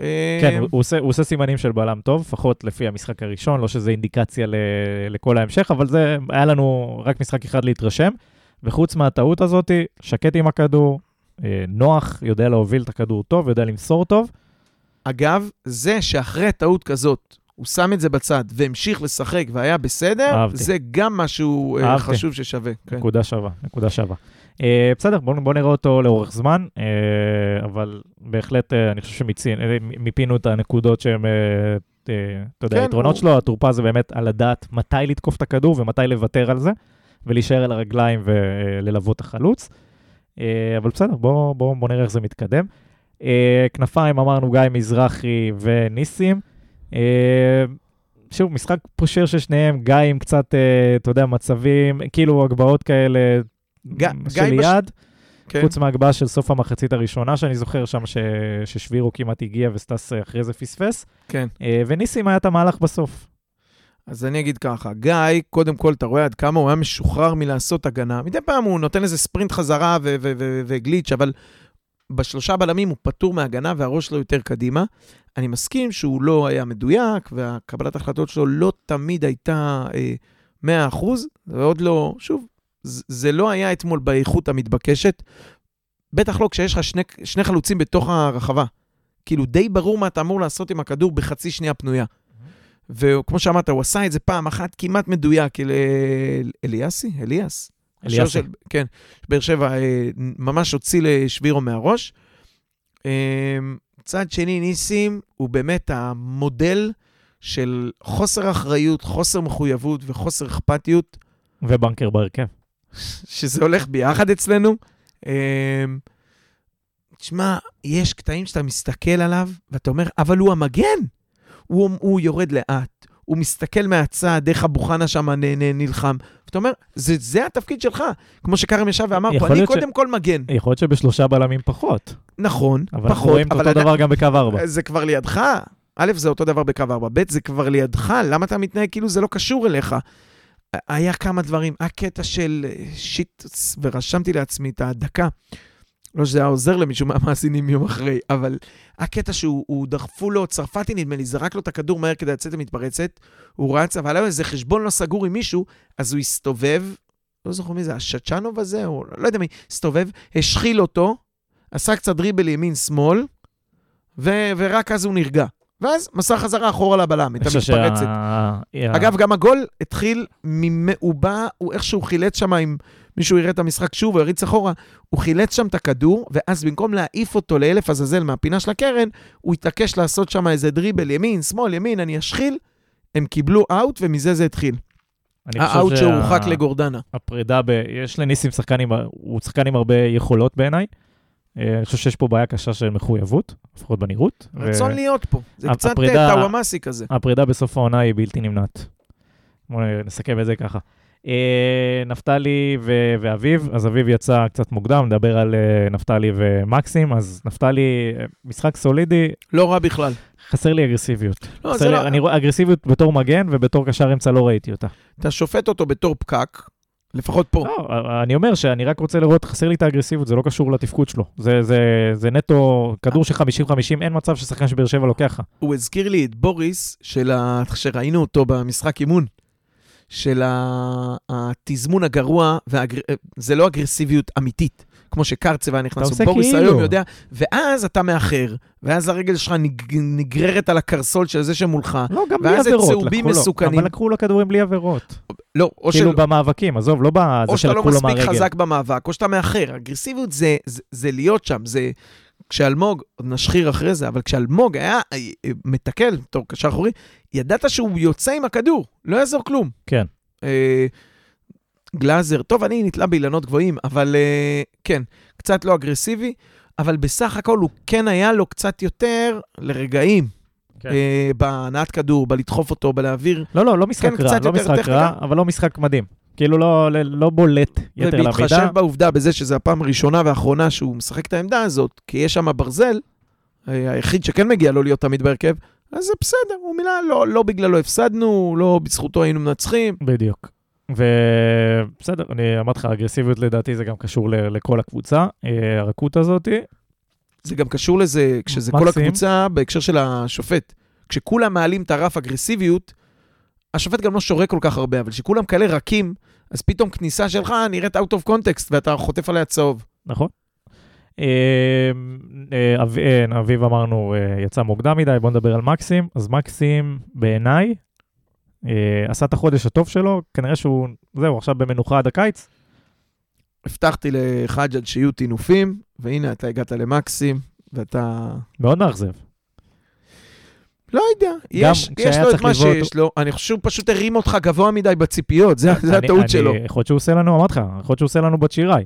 אה, כן, הוא, הוא, עושה, הוא עושה סימנים של בלם טוב, לפחות לפי המשחק הראשון, לא שזה אינדיקציה ל, לכל ההמשך, אבל זה, היה לנו רק משחק אחד להתרשם, וחוץ מהטעות הזאת, שקט עם הכדור, אה, נוח, יודע להוביל את הכדור טוב, יודע למסור טוב. אגב, זה שאחרי טעות כזאת, הוא שם את זה בצד והמשיך לשחק והיה בסדר, אהבתי. זה גם משהו אה, אהבתי. חשוב ששווה. כן. נקודה שווה, נקודה שווה. אה, בסדר, בואו בוא נראה אותו לאורך זמן, אה, אבל בהחלט אה, אני חושב שמיפינו את הנקודות שהן, אה, אה, אתה יודע, כן, היתרונות הוא- שלו, התורפה זה באמת על לדעת מתי לתקוף את הכדור ומתי לוותר על זה, ולהישאר על הרגליים וללוות את החלוץ. אה, אבל בסדר, בואו בוא, בוא נראה איך זה מתקדם. אה, כנפיים, אמרנו גיא מזרחי וניסים. אה, שוב, משחק פושר של שניהם, גיא עם קצת, אתה יודע, מצבים, כאילו הגבהות כאלה ג- של גיא בש- יד, כן. חוץ מהגבהה של סוף המחצית הראשונה, שאני זוכר שם ש... ששבירו כמעט הגיע וסטס אחרי זה פספס, כן. וניסים היה את המהלך בסוף. אז אני אגיד ככה, גיא, קודם כל, אתה רואה עד כמה הוא היה משוחרר מלעשות הגנה. מדי פעם הוא נותן איזה ספרינט חזרה וגליץ', אבל בשלושה בלמים הוא פטור מהגנה והראש שלו יותר קדימה. אני מסכים שהוא לא היה מדויק, והקבלת ההחלטות שלו לא תמיד הייתה אה, 100%, ועוד לא, שוב, זה לא היה אתמול באיכות המתבקשת. בטח לא כשיש לך שני, שני חלוצים בתוך הרחבה. כאילו, די ברור מה אתה אמור לעשות עם הכדור בחצי שנייה פנויה. וכמו שאמרת, הוא עשה את זה פעם אחת כמעט מדויק אל אל- אליאסי? אליאס? אליאסי. של- כן, באר שבע אה, ממש הוציא לשבירו מהראש. אה, צד שני, ניסים הוא באמת המודל של חוסר אחריות, חוסר מחויבות וחוסר אכפתיות, ובנקר בהרכב. שזה הולך ביחד אצלנו. אה, תשמע, יש קטעים שאתה מסתכל עליו ואתה אומר, אבל הוא המגן. הוא, הוא יורד לאט, הוא מסתכל מהצד, איך אבו חנה שם נלחם. ואתה אומר, זה, זה התפקיד שלך. כמו שכרם ישב ואמר פה, אני ש- קודם כל מגן. יכול להיות שבשלושה בלמים פחות, נכון, אבל אנחנו פחות, רואים את אבל אותו עדיין- דבר גם בקו ארבע. זה כבר לידך. א', זה אותו דבר בקו 4, ב', זה כבר לידך, למה אתה מתנהג כאילו זה לא קשור אליך? היה כמה דברים, היה קטע של אה, שיט, ורשמתי לעצמי את הדקה. לא שזה היה עוזר למישהו מהמאזינים יום אחרי, אבל הקטע שהוא הוא דחפו לו, צרפתי נדמה לי, זרק לו את הכדור מהר כדי לצאת למתפרצת, הוא רץ, אבל היה איזה חשבון לא סגור עם מישהו, אז הוא הסתובב, לא זוכר מי זה, השצ'אנוב הזה, או לא יודע מי, הסתובב, השחיל אותו, עשה קצת דריבל ימין-שמאל, ו- ורק אז הוא נרגע. ואז מסר חזרה אחורה לבלם, את המתפרצת. שה- אגב, גם הגול התחיל, ממ- הוא איכשהו חילץ שם, אם מישהו יראה את המשחק שוב או יריץ אחורה, הוא חילץ שם את הכדור, ואז במקום להעיף אותו לאלף עזאזל מהפינה של הקרן, הוא התעקש לעשות שם איזה דריבל, ימין, שמאל, ימין, אני אשחיל. הם קיבלו אאוט, ומזה זה התחיל. האאוט שה- שהורחק לגורדנה. הפרידה, ב... יש לניסים שחקן עם, הוא שחקן עם הרבה יכולות בעיניי. אה, אני חושב שיש פה בעיה קשה של מחויבות, לפחות בנראות. ו- רצון להיות פה. זה הפ- קצת הפרידה- טאוואמאסי כזה. הפרידה בסוף העונה היא בלתי נמנעת. בואו נסכם את זה ככה. אה, נפתלי ו- ואביב, אז אביב יצא קצת מוקדם, נדבר על אה, נפתלי ומקסים, אז נפתלי, אה, משחק סולידי, לא רע בכלל. חסר לי אגרסיביות. לא, חסר לי, לא... אני רואה אגרסיביות בתור מגן ובתור קשר אמצע לא ראיתי אותה. אתה שופט אותו בתור פקק, לפחות פה. לא, אני אומר שאני רק רוצה לראות, חסר לי את האגרסיביות, זה לא קשור לתפקוד שלו. זה, זה, זה נטו כדור של 50-50, אין מצב ששחקן של באר שבע לוקח לך. הוא הזכיר לי את בוריס, של ה... שראינו אותו במשחק אימון, של ה... התזמון הגרוע, והאגר... זה לא אגרסיביות אמיתית, כמו שקרצב היה נכנס, בוריס כאילו. היום יודע, ואז אתה מאחר, ואז הרגל שלך נג... נגררת על הקרסול של זה שמולך. לא, גם בלי ואז זה עבירות. צהובים לקחו לו. מסוכנים. אבל לקחו לו כדורים בלי עבירות. לא, או, כאילו של... במאבקים, עזוב, לא בזה או שאתה לא שלקחו לו מספיק מהרגל. חזק במאבק, או שאתה מאחר. אגרסיביות זה, זה, זה להיות שם, זה... כשאלמוג, עוד נשחיר אחרי זה, אבל כשאלמוג היה אה, אה, מתקל, בתור קשר אחורי, ידעת שהוא יוצא עם הכדור, לא יעזור כלום. כן. אה, גלאזר, טוב, אני נתלה באילנות גבוהים, אבל אה, כן, קצת לא אגרסיבי, אבל בסך הכל הוא כן היה לו קצת יותר לרגעים. כן. אה, בהנעת כדור, בלדחוף אותו, בלהעביר, לא, לא, לא משחק כן, רע, לא משחק רע. אבל לא משחק מדהים. כאילו לא, לא, לא בולט יתר על ובהתחשב. בעובדה בזה שזו הפעם הראשונה והאחרונה שהוא משחק את העמדה הזאת, כי יש שם ברזל, אה, היחיד שכן מגיע לו להיות תמיד בהרכב, אז זה בסדר, הוא מילה, לא, לא בגללו הפסדנו, לא בזכותו היינו מנצחים. בדיוק. ובסדר, אני אמרתי לך, אגרסיביות לדעתי זה גם קשור ל- לכל הקבוצה, אה, הרכות הזאת. זה גם קשור לזה, כשזה כל מקסים. הקבוצה בהקשר של השופט. כשכולם מעלים את הרף אגרסיביות, השופט גם לא שורק כל כך הרבה, אבל כשכולם כאלה רכים, אז פתאום כניסה שלך נראית out of context, ואתה חוטף עליה צהוב. נכון. אה, אה, אה, אביב אמרנו, אה, יצא מוקדם מדי, בוא נדבר על מקסים. אז מקסים, בעיניי, עשה את החודש הטוב שלו, כנראה שהוא, זהו, עכשיו במנוחה עד הקיץ. הבטחתי לחג'ג' שיהיו טינופים, והנה אתה הגעת למקסים, ואתה... מאוד מאכזב. לא יודע, יש, יש לו את מה שיש לו, אני חושב שהוא פשוט הרים אותך גבוה מדי בציפיות, זה, זה אני- הטעות אני- שלו. יכול להיות שהוא עושה לנו, אמרתי לך, יכול להיות שהוא עושה לנו בת שיראי.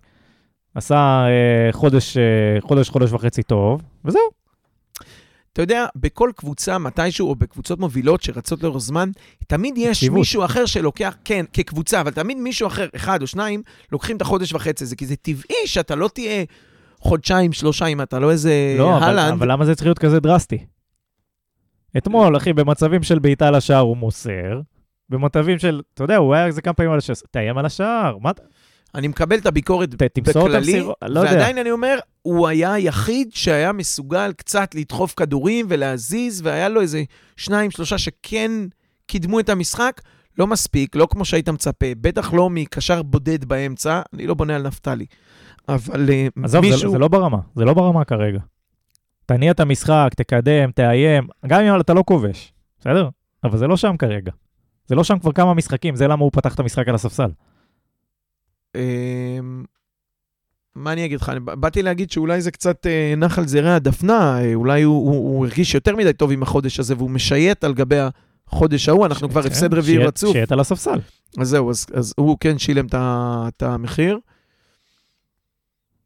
עשה אה, חודש, אה, חודש, חודש וחצי טוב, וזהו. אתה יודע, בכל קבוצה, מתישהו, או בקבוצות מובילות שרצות לאורך זמן, תמיד יש יציבות. מישהו אחר שלוקח, כן, כקבוצה, אבל תמיד מישהו אחר, אחד או שניים, לוקחים את החודש וחצי הזה, כי זה טבעי שאתה לא תהיה חודשיים, שלושה, אם אתה לא איזה לא, אבל, הלנד. אבל למה זה צריך להיות כזה דרסטי? אתמול, אחי, במצבים של בעיטה לשער הוא מוסר, במצבים של, אתה יודע, הוא היה איזה כמה פעמים על השער, תאיים על השער, מה אתה... אני מקבל את הביקורת בכללי, לא. ועדיין אני אומר, הוא היה היחיד שהיה מסוגל קצת לדחוף כדורים ולהזיז, והיה לו איזה שניים, שלושה שכן קידמו את המשחק. לא מספיק, לא כמו שהיית מצפה, בטח לא מקשר בודד באמצע, אני לא בונה על נפתלי. אבל אה, עזוב, מישהו... זה, זה לא ברמה, זה לא ברמה כרגע. תניע את המשחק, תקדם, תאיים, גם אם אתה לא כובש, בסדר? אבל זה לא שם כרגע. זה לא שם כבר כמה משחקים, זה למה הוא פתח את המשחק על הספסל. אמ, מה אני אגיד לך? אני באתי להגיד שאולי זה קצת אה, נח על זרי הדפנה, אה, אולי הוא, הוא, הוא הרגיש יותר מדי טוב עם החודש הזה, והוא משייט על גבי החודש ההוא, אנחנו כבר כן, הפסד רביעי רצוף. שיהיה על הספסל. אז זהו, אז, אז הוא כן שילם את המחיר.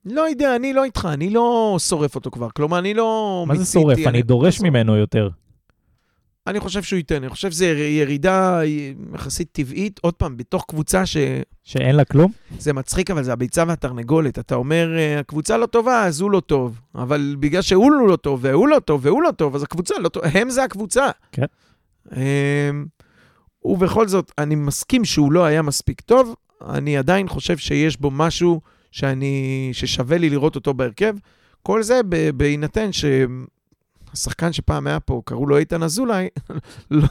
לא יודע, אני לא איתך, אני לא שורף אותו כבר. כלומר, אני לא מה זה שורף? אני דורש. ממנו. יותר. אני חושב שהוא ייתן, אני חושב שזו ירידה יחסית טבעית. עוד פעם, בתוך קבוצה ש... שאין לה כלום? זה מצחיק, אבל זה הביצה והתרנגולת. אתה אומר, אה, הקבוצה לא טובה, אז הוא לא טוב. אבל בגלל שהוא לא טוב, והוא לא טוב, והוא לא טוב, אז הקבוצה לא טוב. הם זה הקבוצה. כן. אמ, ובכל זאת, אני מסכים שהוא לא היה מספיק טוב, אני עדיין חושב שיש בו משהו שאני, ששווה לי לראות אותו בהרכב. כל זה בהינתן שהשחקן שפעם היה פה, קראו לו איתן אזולאי, *laughs* לא,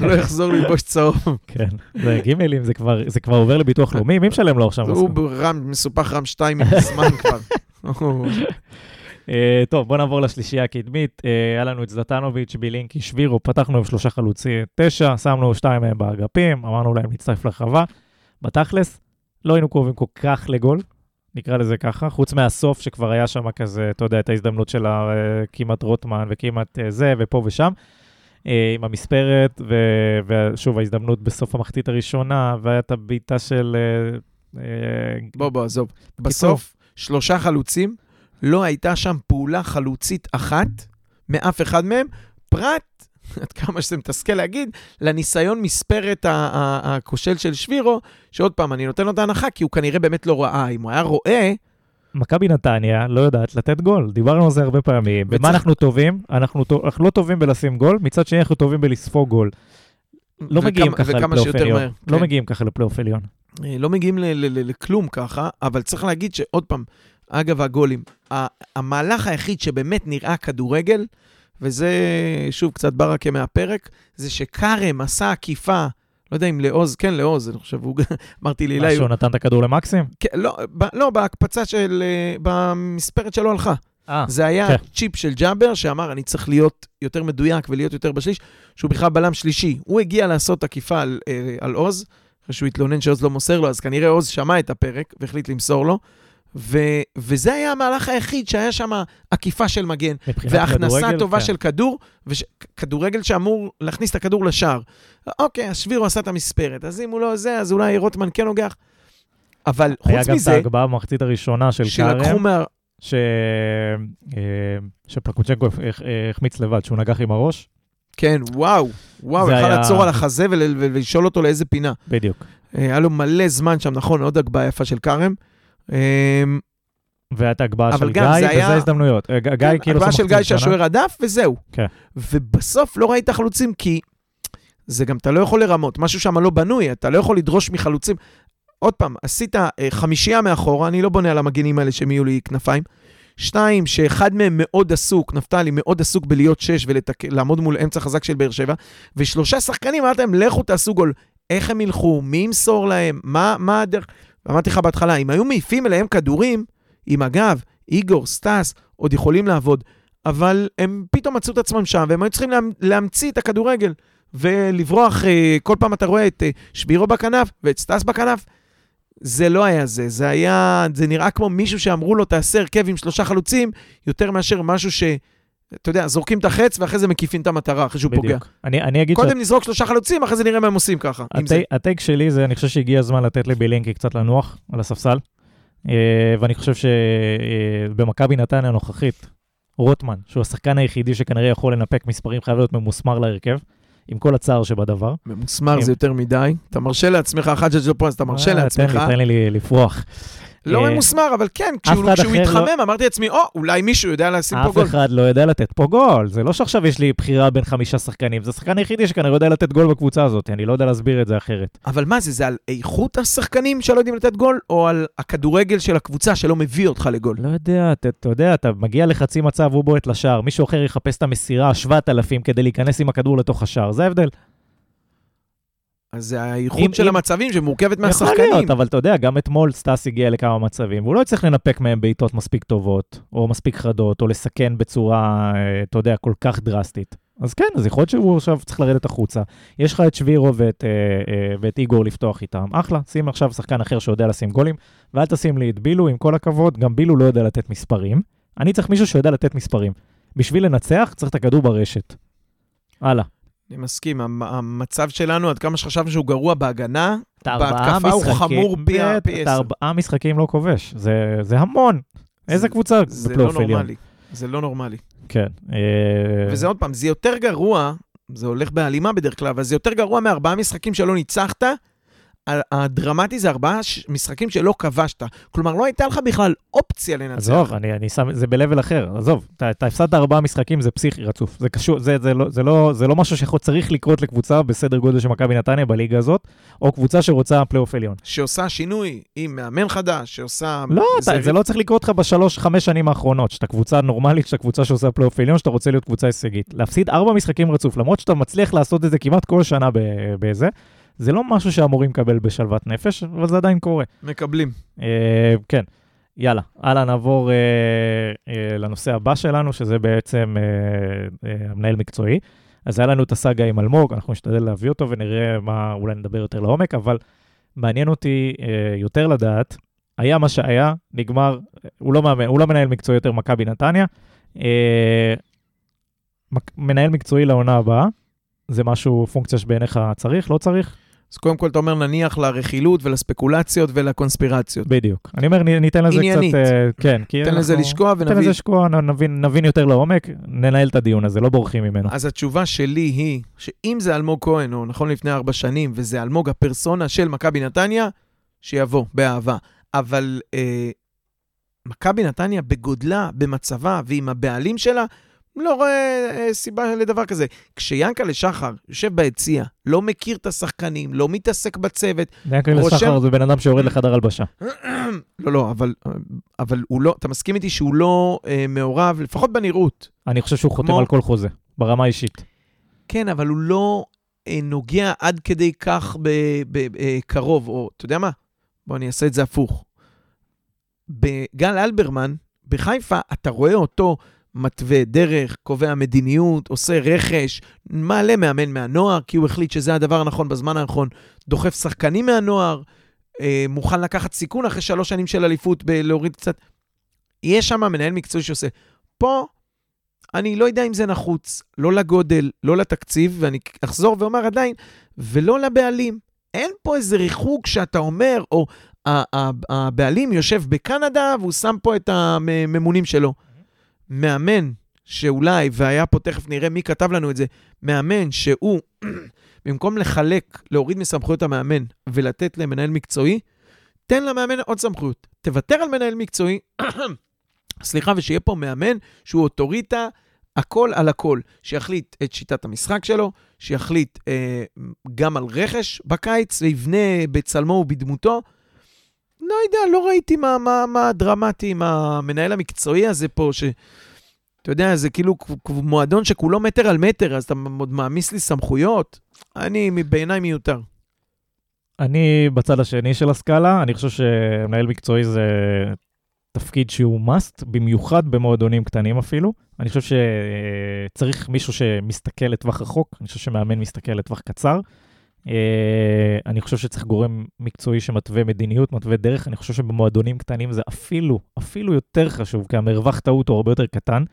לא יחזור ללבוש צהוב. כן, זה גימלים, זה כבר, עובר לביטוח לאומי, מי משלם לו עכשיו? הוא מסופח רם 2 מזמן כבר. *laughs* אה, טוב, בוא נעבור לשלישייה הקדמית. אה, היה לנו את זלטנוביץ', בילינקי, שבירו, פתחנו עם שלושה חלוצי תשע, שמנו שתיים מהם באגפים, אמרנו להם להצטרף לרחבה. בתכלס, לא היינו קרובים כל כך לגול, נקרא לזה ככה, חוץ מהסוף שכבר היה שם כזה, אתה יודע, את ההזדמנות של כמעט רוטמן וכמעט אה, זה ופה ושם. אה, עם המספרת, ו- ושוב, ההזדמנות בסוף המחצית הראשונה, והיה את הבעיטה של... אה, בוא, בוא, עזוב. בסוף, שלושה חלוצים, לא הייתה שם פעולה חלוצית אחת מאף אחד מהם, פרט, *laughs* עד כמה שזה מתסכל להגיד, לניסיון מספרת הכושל של שבירו, שעוד פעם, אני נותן לו את ההנחה, כי הוא כנראה באמת לא ראה. אם הוא היה רואה, מכבי נתניה לא יודעת לתת גול, דיברנו על זה הרבה פעמים. במה וצריך- אנחנו טובים? אנחנו, אנחנו לא טובים בלשים גול, מצד שני אנחנו טובים בלספוג גול. לא וכמה- מגיעים ככה לפלייאוף עליון. מהר. לא כן. מגיעים ככה לפלייאוף עליון. אה, לא מגיעים ל- ל- ל- לכלום ככה, אבל צריך להגיד שעוד פעם, אגב הגולים, המהלך היחיד שבאמת נראה כדורגל, וזה שוב קצת ברקה מהפרק, זה שכרם עשה עקיפה, לא יודע אם לעוז, כן לעוז, אני חושב, הוא, *laughs* אמרתי לי, מה, אולי, שהוא נתן את הכדור למקסים? כן, לא, ב, לא, בהקפצה של, אה, במספרת שלו הלכה. אה, זה היה כן. צ'יפ של ג'אבר, שאמר, אני צריך להיות יותר מדויק ולהיות יותר בשליש, שהוא בכלל בלם שלישי. הוא הגיע לעשות עקיפה על, אה, על עוז, אחרי שהוא התלונן שעוז לא מוסר לו, אז כנראה עוז שמע את הפרק והחליט למסור לו. ו, וזה היה המהלך היחיד שהיה שם עקיפה של מגן, והכנסה כדורגל, טובה כן. של כדור, וש, כדורגל שאמור להכניס את הכדור לשער. אוקיי, השבירו עשה את המספרת, אז אם הוא לא זה, אז אולי רוטמן כן נוגח. אבל היה חוץ גם את מזה, ההגבהה במחצית הראשונה של קארם, מה... ש... אה, שפלקוצ'נקו הח- הח- החמיץ לבד, שהוא נגח עם הראש. כן, וואו, וואו, יכל היה- לעצור על החזה ול- ולשאול אותו לאיזה פינה. בדיוק. אה, היה לו מלא זמן שם, נכון, עוד הגבהה יפה של כרם. והיה את ההגבהה של גיא, זה היה- וזה הזדמנויות. אה, גיא כאילו... הגבהה של גיא. שהשוער הדף, וזהו. כן. ובסוף לא ראית חלוצים, כי זה גם, אתה לא יכול לרמות, משהו שם לא בנוי, אתה לא יכול לדרוש מחלוצים. עוד פעם, עשית אה, חמישייה מאחורה, אני לא בונה על המגנים האלה שהם יהיו לי כנפיים. שתיים, שאחד מהם מאוד עסוק, נפתלי מאוד עסוק בלהיות שש ולעמוד מול אמצע חזק של באר שבע, ושלושה שחקנים, אמרת להם, לכו תעשו גול. איך הם ילכו? מי ימסור להם? מה, מה הדרך? אמרתי לך בהתחלה, אם היו מעיפים אליהם כדורים, עם הגב, איגור, סטאס, עוד יכולים לעבוד. אבל הם פתאום מצאו את עצמם שם, והם היו צריכים לה, להמציא את הכדורגל ולברוח, אה, כל פעם אתה רואה את אה, שבירו בכנף ואת סטאס בכנף. זה לא היה זה, זה היה, זה נראה כמו מישהו שאמרו לו, תעשה הרכב עם שלושה חלוצים, יותר מאשר משהו ש... אתה יודע, זורקים את החץ ואחרי זה מקיפים את המטרה, אחרי שהוא פוגע. בדיוק. אני אני אגיד קודם נזרוק שלושה חלוצים, אחרי זה נראה מה הם עושים ככה. עם. הטי- ה take שלי זה, אני חושב שהגיע הזמן לתת לבילינקי קצת לנוח על הספסל, אה, ואני חושב שבמכבי נתניה הנוכחית, רוטמן, שהוא השחקן היחידי שכנראה יכול לנפק מספרים, חייב להיות ממוסמר להרכב, עם כל הצער שבדבר. ממוסמר אם- זה יותר מדי. אתה מרשה לעצמך, חג'ג' לא פה, אז אתה מרשה אה, לעצמך. תן לי, תן לי לפרוח. לא אה, ממוסמר, אבל כן, כשהוא התחמם, אמרתי לעצמי, או, אולי מישהו יודע לשים פה אף גול. אחד לא יודע לתת פה גול. זה לא שעכשיו יש לי בחירה בין חמישה שחקנים, זה השחקן היחידי שכנראה יודע לתת גול בקבוצה הזאת, אני לא יודע להסביר את זה אחרת. אבל מה זה, זה על איכות השחקנים שלא יודעים לתת גול, או על הכדורגל של הקבוצה שלא מביא אותך לגול? לא יודע, אתה יודע, אתה מגיע לחצי מצב, הוא בועט לשער, מישהו אחר יחפש את המסירה, 7,000 כדי להיכנס עם הכדור לתוך השער, זה ההבדל. אז זה האיכות של אם- המצבים שמורכבת יכול מהשחקנים. להיות, אבל אתה יודע, גם אתמול סטאס הגיע לכמה מצבים, והוא לא הצליח לנפק מהם בעיטות מספיק טובות, או מספיק חדות, או לסכן בצורה, אה, אתה יודע, כל כך דרסטית. אז כן, אז יכול להיות שהוא עכשיו צריך לרדת החוצה. יש לך את שבירו ואת, אה, אה, ואת איגור לפתוח איתם, אחלה, שים עכשיו שחקן אחר שיודע לשים גולים, ואל תשים לי את בילו, עם כל הכבוד, גם בילו לא יודע לתת מספרים. אני צריך מישהו שיודע לתת מספרים. בשביל לנצח צריך את הכדור ברשת. הלאה. אני מסכים, המ- המצב שלנו, עד כמה שחשבנו שהוא גרוע בהגנה, בהתקפה הוא חמור פי פי אתה עשר. ארבעה משחקים לא כובש, זה, זה המון. איזה זה- קבוצה זה לא? נורמלי. זה לא נורמלי. כן. אה, וזה עוד פעם, זה יותר גרוע, זה הולך בהלימה בדרך כלל, אבל זה יותר גרוע מארבעה משחקים שלא ניצחת, הדרמטי זה ארבעה ש- משחקים שלא כבשת. כלומר, לא הייתה לך בכלל אופציה לנצח. עזוב, אני, אני שם, זה ב-level אחר, עזוב, אתה, אתה הפסדת ארבעה משחקים, זה פסיכי רצוף. זה קשור, זה, זה, לא, זה, לא, זה לא משהו שיכול, צריך לקרות לקבוצה בסדר גודל של מכבי נתניה בליגה הזאת, או קבוצה שרוצה פלייאוף עליון. שעושה שינוי עם מאמן חדש, שעושה... לא, זה, זה לא צריך לקרות לך בשלוש, חמש שנים האחרונות, שאתה קבוצה נורמלית, שאתה קבוצה שעושה פלייאוף עליון, שאתה רוצה להיות קבוצה הישגית. להפסיד ארבע משחקים רצוף, למרות שאתה מצליח לעשות את זה כמעט כל שנה ב- בזה, זה לא משהו שאמורים לקבל בשלוות נפש, אבל זה עדיין קורה. מקבלים. אה, כן, יאללה, הלאה נעבור אה, אה, לנושא הבא שלנו, שזה בעצם אה, אה, המנהל מקצועי. אז היה לנו את הסאגה עם אלמוג, אנחנו נשתדל להביא אותו ונראה מה, אולי נדבר יותר לעומק, אבל מעניין אותי אה, יותר לדעת, היה מה שהיה, נגמר, הוא לא, מאמן, הוא לא מנהל מקצועי יותר מכבי נתניה. אה, מנהל מקצועי לעונה הבאה, זה משהו, פונקציה שבעיניך צריך, לא צריך? אז קודם כל אתה אומר, נניח לרכילות ולספקולציות ולקונספירציות. בדיוק. אני אומר, ניתן לזה עניינית. קצת... אה, כן, כי תן לזה אנחנו- לשקוע ניתן ונבין. לזה לשקוע, נבין, נבין יותר לעומק, ננהל את הדיון הזה, לא בורחים ממנו. אז התשובה שלי היא, שאם זה אלמוג כהן, או נכון לפני ארבע שנים, וזה אלמוג הפרסונה של מכבי נתניה, שיבוא, באהבה. אבל אה, מכבי נתניה בגודלה, במצבה ועם הבעלים שלה, לא רואה אה, סיבה לדבר כזה. כשיאנקלה שחר יושב ביציע, לא מכיר את השחקנים, לא מתעסק בצוות, דייקל רושם- סחר זה בן אדם שיורד לחדר הלבשה. *clears throat* לא, לא, אבל, אבל הוא לא, אתה מסכים איתי שהוא לא אה, מעורב, לפחות בנראות. אני חושב שהוא חותם כמו- על כל חוזה, ברמה האישית. כן, אבל הוא לא אה, נוגע עד כדי כך בקרוב, או אתה יודע מה? בוא אני אעשה את זה הפוך. בגל אלברמן, בחיפה, אתה רואה אותו מתווה דרך, קובע מדיניות, עושה רכש, מעלה מאמן מהנוער, כי הוא החליט שזה הדבר הנכון בזמן הנכון, דוחף שחקנים מהנוער, אה, מוכן לקחת סיכון אחרי שלוש שנים של אליפות בלהוריד קצת. יש שם מנהל מקצועי שעושה. פה אני לא יודע אם זה נחוץ, לא לגודל, לא לתקציב, ואני אחזור ואומר עדיין, ולא לבעלים. אין פה איזה ריחוק שאתה אומר, או הבעלים יושב בקנדה והוא שם פה את הממונים שלו. מאמן שאולי, והיה פה, תכף נראה מי כתב לנו את זה, מאמן שהוא, *clears throat* במקום לחלק, להוריד מסמכויות המאמן ולתת למנהל מקצועי, תן למאמן עוד סמכויות. תוותר על מנהל מקצועי, *clears throat* סליחה, ושיהיה פה מאמן שהוא אוטוריטה, הכל על הכל. שיחליט את שיטת המשחק שלו, שיחליט אה, גם על רכש בקיץ, ויבנה בצלמו ובדמותו. לא יודע, לא ראיתי מה, מה, מה דרמטי עם המנהל המקצועי הזה פה, ש... אתה יודע, זה כאילו מועדון שכולו מטר על מטר, אז אתה עוד מעמיס לי סמכויות? אני, בעיניי מיותר. אני בצד השני של הסקאלה, אני חושב שמנהל מקצועי זה תפקיד שהוא must, במיוחד במועדונים קטנים אפילו. אני חושב שצריך מישהו שמסתכל לטווח רחוק, אני חושב שמאמן מסתכל לטווח קצר. אה, אני חושב שצריך גורם מקצועי שמתווה מדיניות, מתווה דרך. אני חושב שבמועדונים קטנים זה אפילו, אפילו יותר חשוב, כי המרווח טעות הוא הרבה יותר קטן,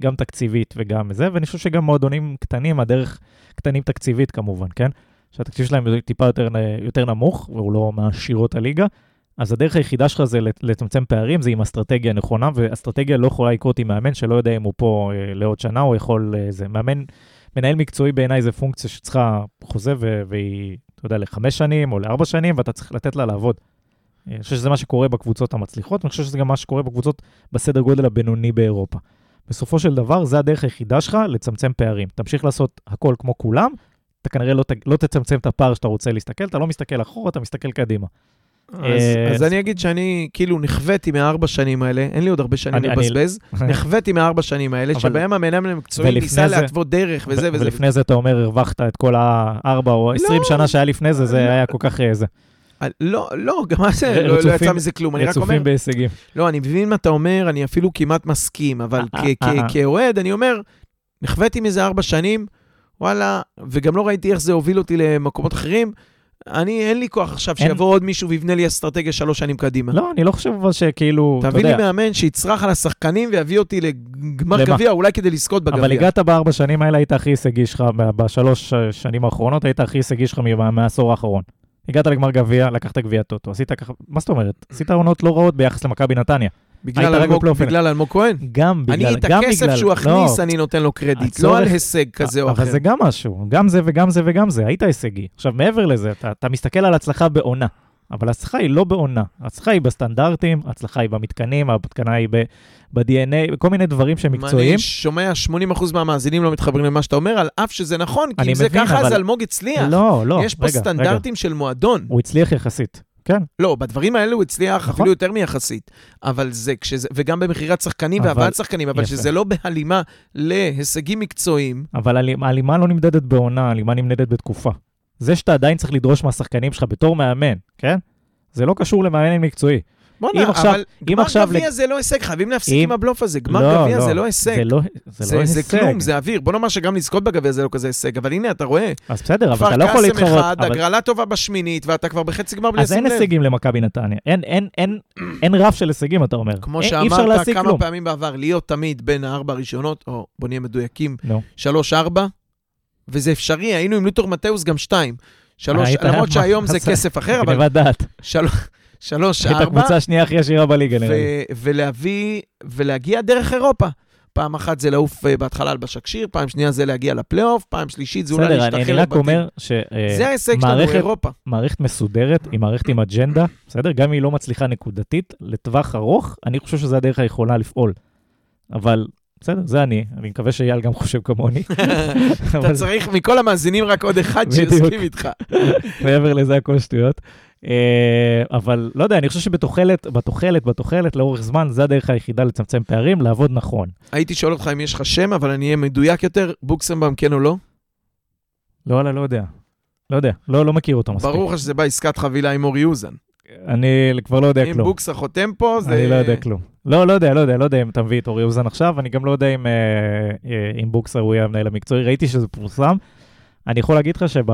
גם תקציבית וגם זה, ואני חושב שגם מועדונים קטנים, הדרך קטנים תקציבית כמובן, כן? שהתקציב שלהם טיפה יותר, יותר נמוך, והוא לא מעשירות הליגה, אז הדרך היחידה שלך זה לצמצם פערים, זה עם אסטרטגיה נכונה, ואסטרטגיה לא יכולה לקרות עם מאמן שלא יודע אם הוא פה אה, לעוד שנה, או יכול... אה, זה מאמן, מנהל מקצועי בעיניי זה פונקציה שצריכה חוזה, ו- והיא, אתה יודע, לחמש שנים או לארבע שנים, ואתה צריך לתת לה לעבוד. אה, אני חושב שזה מה שקורה בקבוצות המצליחות, ואני חושב שזה גם מה שקורה בקבוצות בסדר גודל הבינוני באירופה. בסופו של דבר, זה הדרך היחידה שלך לצמצם פערים. תמשיך לעשות הכל כמו כולם, אתה כנראה לא, ת, לא תצמצם את הפער שאתה רוצה להסתכל, אתה לא מסתכל אחורה, אתה מסתכל קדימה. אז, אה, אז אני אגיד שאני כאילו נכוויתי מהארבע שנים האלה, אין לי עוד הרבה שנים לבזבז, *laughs* נכוויתי מהארבע שנים האלה, אבל- שבהם המנהל המקצועי ניסה להתוות דרך וזה וזה. ולפני זה אתה אומר, הרווחת את כל הארבע או עשרים לא, שנה שהיה לפני זה, זה לא. היה כל כך אה, זה. לא, לא, גם מה זה, ר- לא, לא יצא מזה כלום, אני רק אומר, רצופים בהישגים. לא, אני מבין מה אתה אומר, אני אפילו כמעט מסכים, אבל אה, אה, אה. כאוהד, אני אומר, נכוויתי מזה ארבע שנים, וואלה, וגם לא ראיתי איך זה הוביל אותי למקומות אחרים. אני, אין לי כוח עכשיו אין. שיבוא עוד מישהו ויבנה לי אסטרטגיה שלוש שנים קדימה. לא, אני לא חושב אבל שכאילו, אתה תביא לי יודע, מאמן שיצרח על השחקנים ויביא אותי לגמר? גביע, אולי כדי לזכות בגביע. אבל הגעת בארבע שנים האלה, היית הכי הישגי שלך, בשלוש אה, שנים האחרונות, היית הכי הישגי שלך מה- מהעשור האחרון. הגעת לגמר גביע, לקחת גביע טוטו, עשית ככה, מה זאת אומרת? עשית עונות לא רעות ביחס למכבי נתניה. בגלל אלמוג- בפלייאופים. בגלל אלמוג כהן? גם בגלל, אני את גם הכסף בגלל- שהוא לא, הכניס, אני נותן לו קרדיט, לא על הישג כזה או אבל אחר. זה גם משהו, גם זה וגם זה וגם זה, היית הישגי. עכשיו, מעבר לזה, אתה, אתה מסתכל על הצלחה בעונה, אבל ההצלחה היא לא בעונה. ההצלחה היא בסטנדרטים, ההצלחה היא במתקנים, ההתקנה היא ב-DNA, כל מיני דברים שהם מקצועיים. אני שומע 80% מהמאזינים לא מתחברים למה שאתה אומר, על אף שזה נכון, כי אני אם זה ככה, אבל- אז אלמוג הצליח. לא, לא, יש פה רגע, רגע. סטנדרטים של מועדון. הוא הצליח יחסית, כן. לא, בדברים האלה הוא הצליח נכון. אפילו יותר מיחסית. אבל זה, כשזה, וגם במכירת שחקנים אבל- והבאת שחקנים, אבל יפה. שזה לא בהלימה להישגים מקצועיים, אבל הלימה- לא נמדדת בעונה, ההלימה נמדדת בתקופה. זה שאתה עדיין צריך לדרוש מהשחקנים שלך בתור מאמן, כן? זה לא קשור למאמן מקצועי. בוא'נה, אבל גמר גביע לג- זה לא הישג, חייבים להפסיק אם- עם הבלוף הזה. גמר לא, גביע לא, זה לא הישג. זה לא, זה זה, לא זה. כלום, זה אוויר. בוא נאמר שגם לזכות בגביע זה לא כזה הישג, אבל הנה, אתה רואה, אז בסדר, אבל כפר אתה לא יכול קאסם להתחרות. אחד, אבל- הגרלה טובה בשמינית, ואתה כבר בחצי גמר בלי אז לשים אין לב. הישגים למכבי נתניה. אין, אין, אין, אין רף של הישגים, אתה אומר. כמו אין- אי אפשר שאמרת כמה כלום. פעמים בעבר, להיות תמיד בין הארבע הראשונות, או בוא נהיה מדויקים. שלוש-ארבע, וזה אפשרי, היינו עם לוטור מתאוס גם שתיים. שלוש, למרות שהיום זה אז- כסף אחר, אבל גניבת דעת. של- שלוש, ארבע, הקבוצה השנייה הכי עשירה בליגה, נראה לי. ולהביא, ולהגיע דרך אירופה. פעם אחת זה לעוף אה, בהתחלה על בשקשיר, פעם שנייה זה להגיע לפלייאוף, פעם שלישית זה אולי בסדר, להשתחרר אני- אני רק. אומר זה ההישג שלנו, שמערכת אירופה. מערכת מסודרת, היא מערכת עם אג'נדה, בסדר? גם אם היא לא מצליחה נקודתית, לטווח ארוך, אני חושב שזה הדרך היכולה לפעול. אבל בסדר, זה אני, אני מקווה שאייל גם חושב כמוני. *laughs* אתה צריך מכל המאזינים רק עוד אחד. שיסכים איתך. מעבר לזה הכל שטויות. אה, אבל לא יודע, אני חושב שבתוחלת, בתוחלת, בתוחלת, לאורך זמן, זה הדרך היחידה לצמצם פערים, לעבוד נכון. הייתי שואל אותך אם יש לך שם, אבל אני אהיה מדויק יותר, בוקסמבם כן או לא? לא, לא, לא יודע. לא יודע, לא, לא מכיר אותו מספיק. ברור לך שזה בעסקת חבילה עם אורי אוזן. אני כבר לא יודע אם כלום. בוקסה חותם פה, זה... אני לא יודע כלום. לא, לא יודע, לא יודע, לא יודע אם אתה מביא את אורי אוזן עכשיו, אני גם לא יודע אם, אה, אה, אם בוקסר הוא יהיה המנהל המקצועי, ראיתי שזה פורסם. אני יכול להגיד לך שב...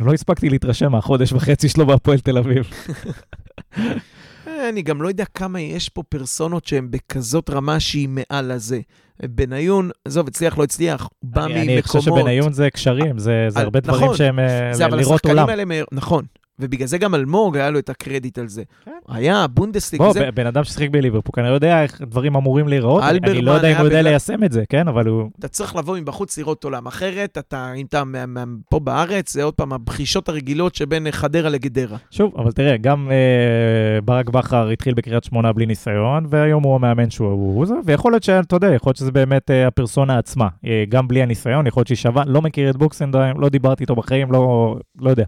לא הספקתי להתרשם מהחודש וחצי שלו בהפועל תל אביב. אה, אני גם לא יודע כמה יש פה פרסונות שהן בכזאת רמה שהיא מעל הזה. בניון, עזוב, הצליח, לא הצליח, הוא בא ממקומות. אני חושב שבניון זה קשרים, זה זה על- הרבה נכון, דברים שהם אה, לראות עולם. נכון. ובגלל זה גם אלמוג היה לו את הקרדיט על זה. כן. היה, בונדסליג, בוא, זה... בן אדם ששיחק בליברפול, כנראה יודע איך דברים אמורים להיראות, אני- לא יודע אם הוא יודע בגלל- ליישם את זה, כן? אבל הוא... אתה צריך לבוא מבחוץ לראות עולם. אחרת, אתה, אם אתה מה- מה- פה בארץ, זה עוד פעם הבחישות הרגילות שבין חדרה לגדרה. שוב, אבל תראה, גם אה, ברק בכר התחיל בקריית שמונה בלי ניסיון, והיום הוא המאמן שהוא הוא, זה, ויכול להיות שאתה יודע, יכול להיות שזה באמת אה, הפרסונה עצמה. אה, גם בלי הניסיון, יכול להיות שהיא שווה, לא מכיר את בוקסנדיים, לא דיברתי איתו בחיים, לא, לא יודע.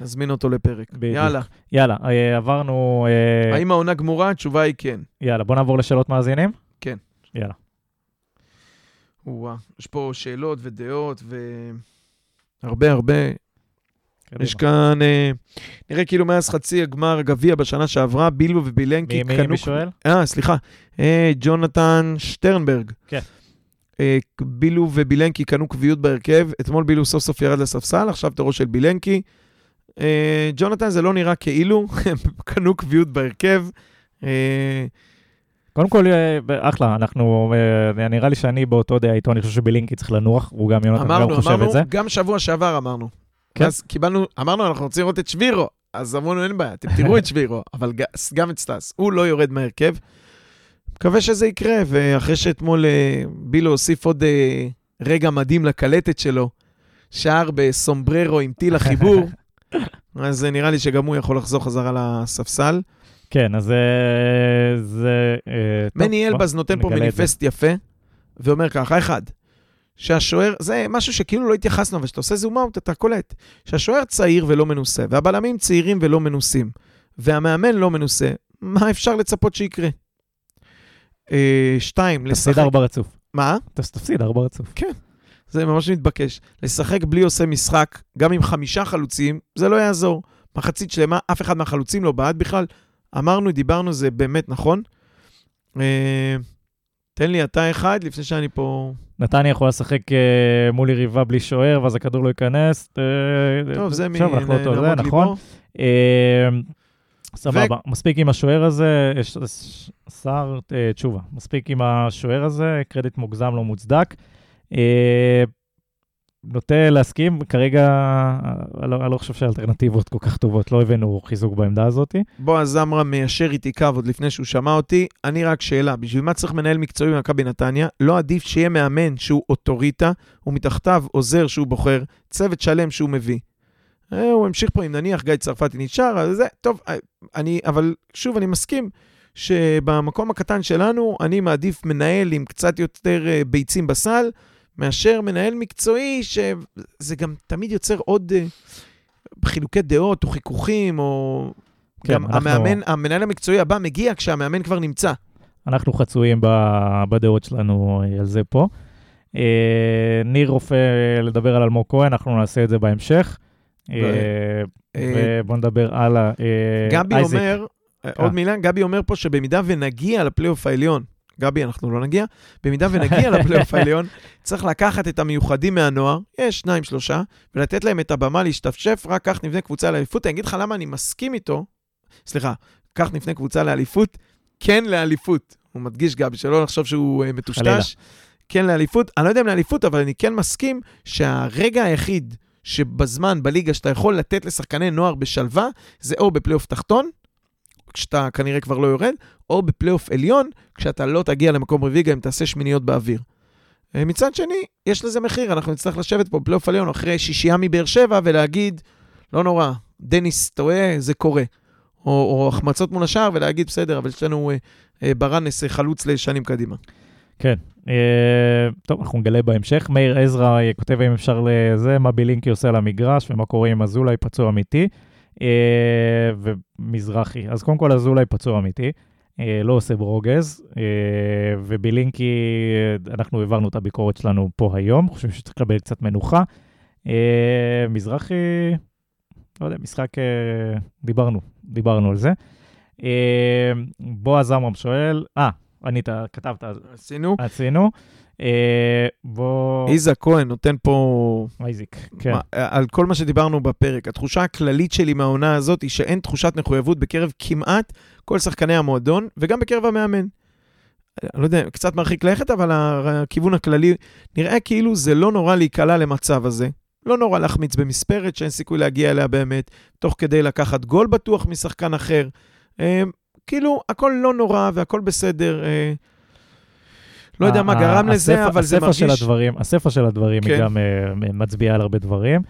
נזמין אותו לפרק. בדיוק. יאללה. יאללה, אה, עברנו... אה, האם העונה גמורה? התשובה היא כן. יאללה, בוא נעבור לשאלות מאזינים. כן. יאללה. וואה, יש פה שאלות ודעות ו... הרבה. קדימה. יש כאן, אה, נראה כאילו מאז חצי הגמר הגביע בשנה שעברה, בילו ובילנקי מי- מי קנו... מי שואל? אה, סליחה. אה, ג'ונתן שטרנברג. כן. אה, בילו ובילנקי קנו קביעות בהרכב. אתמול בילו סוף סוף ירד לספסל, עכשיו תורו של בילנקי. אה, ג'ונתן, זה לא נראה כאילו, הם קנו קביעות בהרכב. אה, קודם כל, אה, אחלה, אנחנו, אה, נראה לי שאני באותו דעה איתו, אני חושב שבלינקי צריך לנוח, הוא גם יונתן גם חושב אמרנו, את זה. גם שבוע שעבר אמרנו. כן. אז קיבלנו, אמרנו, אנחנו רוצים לראות את שבירו. אז אמרנו, אין בעיה, אתם תראו את שבירו, *laughs* אבל גם את סטאס. הוא לא יורד מהרכב. מקווה שזה יקרה, ואחרי שאתמול אה, בילו הוסיף עוד אה, רגע מדהים לקלטת שלו, שער בסומבררו עם טיל החיבור, *laughs* אז אה, נראה לי שגם הוא יכול לחזור חזרה לספסל. כן, אז אה, זה... אה, מני בוא, אלבז נותן פה. מניפסט יפה, ואומר ככה, אחד, שהשוער, זה משהו שכאילו לא התייחסנו, אבל כשאתה עושה זום אאוט אתה קולט, שהשוער צעיר ולא מנוסה, והבלמים צעירים ולא מנוסים, והמאמן לא מנוסה, מה אפשר לצפות שיקרה? אה, שתיים, תפסיד לשחק... ארבע רצוף. מה? תפ- תפסיד ארבע רצוף. זה ממש מתבקש. לשחק בלי עושה משחק, גם עם חמישה חלוצים, זה לא יעזור. מחצית שלמה, אף אחד מהחלוצים לא בעט בכלל. אמרנו, דיברנו, זה באמת נכון. אה, תן לי אתה אחד, לפני שאני פה... נתניה יכולה לשחק אה, מול יריבה בלי שוער, ואז הכדור לא ייכנס. אה, טוב, זה עכשיו אנחנו אותו זה, נכון? אה, סבבה, מספיק עם השוער הזה, יש שר אה, תשובה, מספיק עם השוער הזה, קרדיט מוגזם לא מוצדק. אה, נוטה להסכים, כרגע אני לא, אני לא חושב שהאלטרנטיבות כל כך טובות, לא הבאנו חיזוק בעמדה הזאת. בועז עמרם מיישר איתי קו עוד לפני שהוא שמע אותי. אני רק שאלה, בשביל מה צריך מנהל מקצועי במכבי נתניה? לא עדיף שיהיה מאמן שהוא אוטוריטה, ומתחתיו עוזר שהוא בוחר, צוות שלם שהוא מביא. אה, הוא המשיך פה, אם נניח גיא צרפתי נשאר, אז זה, טוב, אה, אני, אבל שוב, אני מסכים שבמקום הקטן שלנו, אני מעדיף מנהל עם קצת יותר אה, ביצים בסל, מאשר מנהל מקצועי, שזה גם תמיד יוצר עוד חילוקי דעות או חיכוכים, או... כן, גם אנחנו... המאמן, המנהל המקצועי הבא מגיע כשהמאמן כבר נמצא. אנחנו חצויים בדעות שלנו על זה פה. ניר רופא לדבר על אלמוג כהן, אנחנו נעשה את זה בהמשך. אה, אה, ובוא נדבר הלאה. אה, גבי אומר, עוד מילה, גבי אומר פה שבמידה ונגיע לפלייאוף העליון, גבי, אנחנו לא נגיע, במידה ונגיע לפלייאוף *laughs* העליון, צריך לקחת את המיוחדים מהנוער, יש שניים, שלושה, ולתת להם את הבמה להשתפשף, רק כך נבנה קבוצה לאליפות. אני אגיד לך למה אני מסכים איתו, סליחה, כך נבנה קבוצה לאליפות, כן לאליפות. הוא מדגיש, גבי, שלא לחשוב שהוא מטושטש. כן לאליפות. אני לא יודע אם לאליפות, אבל אני כן מסכים שהרגע היחיד שבזמן בליגה שאתה יכול לתת לשחקני נוער בשלווה, זה או בפלייאוף תחתון, כשאתה כנראה כבר לא יורד, או בפלייאוף עליון, כשאתה לא תגיע למקום רביעי, גם אם תעשה שמיניות באוויר. אה, מצד שני, יש לזה מחיר, אנחנו נצטרך לשבת פה בפלייאוף עליון אחרי שישייה מבאר שבע ולהגיד, לא נורא, דניס טועה, זה קורה. או, או החמצות מול השער ולהגיד, בסדר, אבל יש לנו אה, אה, ברנס חלוץ לשנים קדימה. כן. אה, טוב, אנחנו נגלה בהמשך. מאיר עזרא אה, כותב אם אפשר לזה, מה בילינקי עושה על המגרש ומה קורה עם אזולאי פצוע אמיתי. אה, ומזרחי. אז קודם כל אזולאי פצוע אמיתי. לא עושה ברוגז, ובילינקי, אנחנו העברנו את הביקורת שלנו פה היום, חושבים שצריך לקבל קצת מנוחה. מזרחי, לא יודע, משחק, דיברנו, דיברנו על זה. בועז עמרם שואל, אה, ענית, כתבת. עשינו. עשינו. אה, בוא... איזה כהן נותן פה... אייזיק, כן. מה, על כל מה שדיברנו בפרק. התחושה הכללית שלי מהעונה הזאת היא שאין תחושת מחויבות בקרב כמעט כל שחקני המועדון, וגם בקרב המאמן. אני לא יודע, קצת מרחיק לכת, אבל הכיוון הכללי, נראה כאילו זה לא נורא להיקלע למצב הזה. לא נורא להחמיץ במספרת שאין סיכוי להגיע אליה באמת, תוך כדי לקחת גול בטוח משחקן אחר. אה, כאילו, הכל לא נורא והכל בסדר. אה, לא יודע מה גרם לזה, אבל זה מרגיש... של הדברים, הספר של הדברים היא כן. גם אה, מצביעה על הרבה דברים.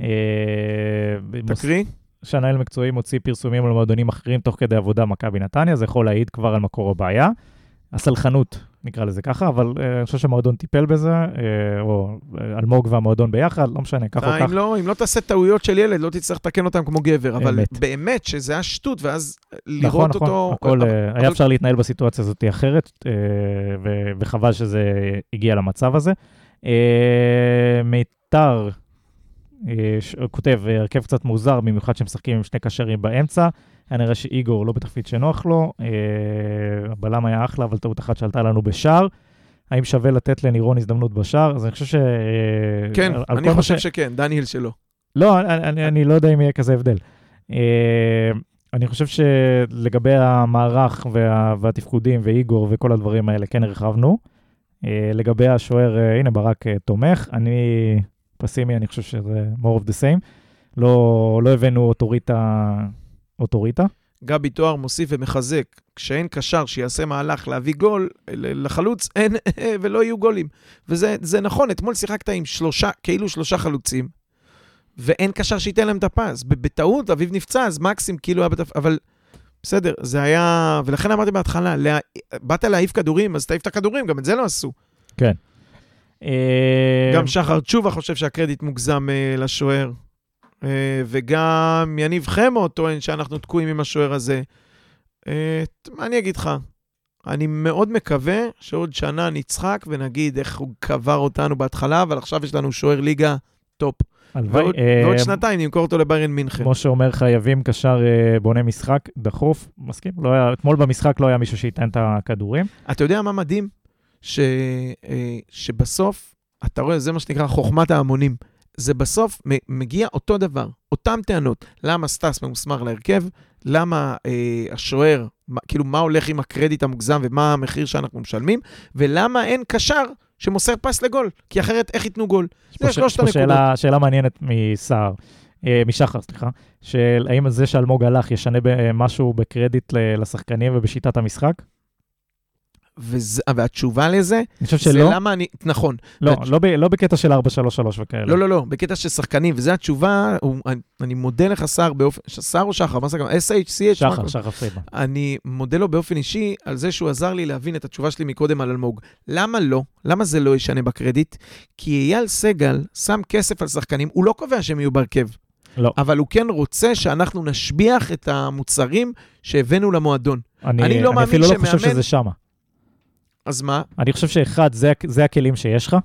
אה, תקריא. שהנהל מקצועי מוציא פרסומים על מועדונים אחרים תוך כדי עבודה מכבי נתניה, זה יכול להעיד כבר על מקור הבעיה. הסלחנות נקרא לזה ככה, אבל uh, אני חושב שהמועדון טיפל בזה, uh, או אה, אלמוג והמועדון ביחד, לא משנה, כך או כך. אם לא, אם לא תעשה טעויות של ילד, לא תצטרך לתקן אותם כמו גבר, אבל באמת, באמת שזה היה שטות, ואז לראות נכון, אותו... נכון, הכל, אבל, היה. אפשר להתנהל בסיטואציה הזאת אחרת, וחבל שזה הגיע למצב הזה. מיתר, כותב, הרכב קצת מוזר, במיוחד שמשחקים עם שני קשרים באמצע. היה נראה שאיגור לא בתפקיד שנוח לו, אה, הבלם היה אחלה, אבל טעות אחת שעלתה לנו בשער. האם שווה לתת לנירון הזדמנות בשער? אז אני חושב ש... כן, אני חושב ש... שכן, דניאל שלא. לא, אני, אני, לא יודע אם יהיה כזה הבדל. אה, אני חושב שלגבי המערך וה, והתפקודים ואיגור וכל הדברים האלה, כן הרחבנו. אה, לגבי השוער, הנה ברק תומך, אני פסימי, אני חושב שזה more of the same. לא, לא הבאנו אוטוריטה אוטוריטה. גבי תואר מוסיף ומחזק, כשאין קשר שיעשה מהלך להביא גול, לחלוץ אין, *laughs* ולא יהיו גולים. וזה נכון, אתמול שיחקת עם שלושה, כאילו שלושה חלוצים, ואין קשר שייתן להם את הפס. בטעות, אביב נפצע, אז מקסים כאילו היה בתפ... אבל בסדר, זה היה... ולכן אמרתי בהתחלה, לה... באת להעיף כדורים, אז תעיף את הכדורים, גם את זה לא עשו. כן. גם שחר תשובה חושב שהקרדיט מוגזם uh, לשוער. אה, וגם יניב חמו טוען שאנחנו תקועים עם השוער הזה. אה, מה אני אגיד לך? אני מאוד מקווה שעוד שנה נצחק ונגיד איך הוא קבר אותנו בהתחלה, אבל עכשיו יש לנו שוער ליגה טופ. הלוואי. ועוד, אה, ועוד שנתיים נמכור אותו לביירן מינכן. כמו שאומר חייבים קשר אה, בונה משחק דחוף, מסכים? לא היה, אתמול במשחק לא היה מישהו שייתן את הכדורים. אתה יודע מה מדהים? ש, אה, שבסוף, אתה רואה, זה מה שנקרא חוכמת ההמונים. זה בסוף מגיע אותו דבר, אותן טענות. למה סטאס ממוסמר להרכב? למה אה, השוער, מה, כאילו, מה הולך עם הקרדיט המוגזם ומה המחיר שאנחנו משלמים? ולמה אין קשר שמוסר פס לגול, כי אחרת איך ייתנו גול? זה שלושת הנקודות. שאלה, שאלה מעניינת מסער, אה, משחר, סליחה, של האם זה שאלמוג הלך ישנה משהו בקרדיט לשחקנים ובשיטת המשחק? וזה, והתשובה לזה, אני חושב זה שלא, למה אני... נכון. לא, והתש- לא, ב, לא בקטע של 4-3-3 וכאלה. לא, לא, לא, בקטע של שחקנים, וזו התשובה, הוא, אני, אני מודה לך, סער, באופן... סער או שחר? מה זה גם? SH, CH? שחר, שחר פרידמן. אני מודה לו באופן אישי על זה שהוא עזר לי להבין את התשובה שלי מקודם על אלמוג. למה לא? למה זה לא ישנה בקרדיט? כי אייל סגל שם כסף על שחקנים, הוא לא קובע שהם יהיו בהרכב, לא, אבל הוא כן רוצה שאנחנו נשביח את המוצרים שהבאנו למועדון. אני, אני לא אני מאמין אפילו לא חושב שמאמן- שזה שמה. אז מה? אני חושב שאחד, זה, זה הכלים שיש לך.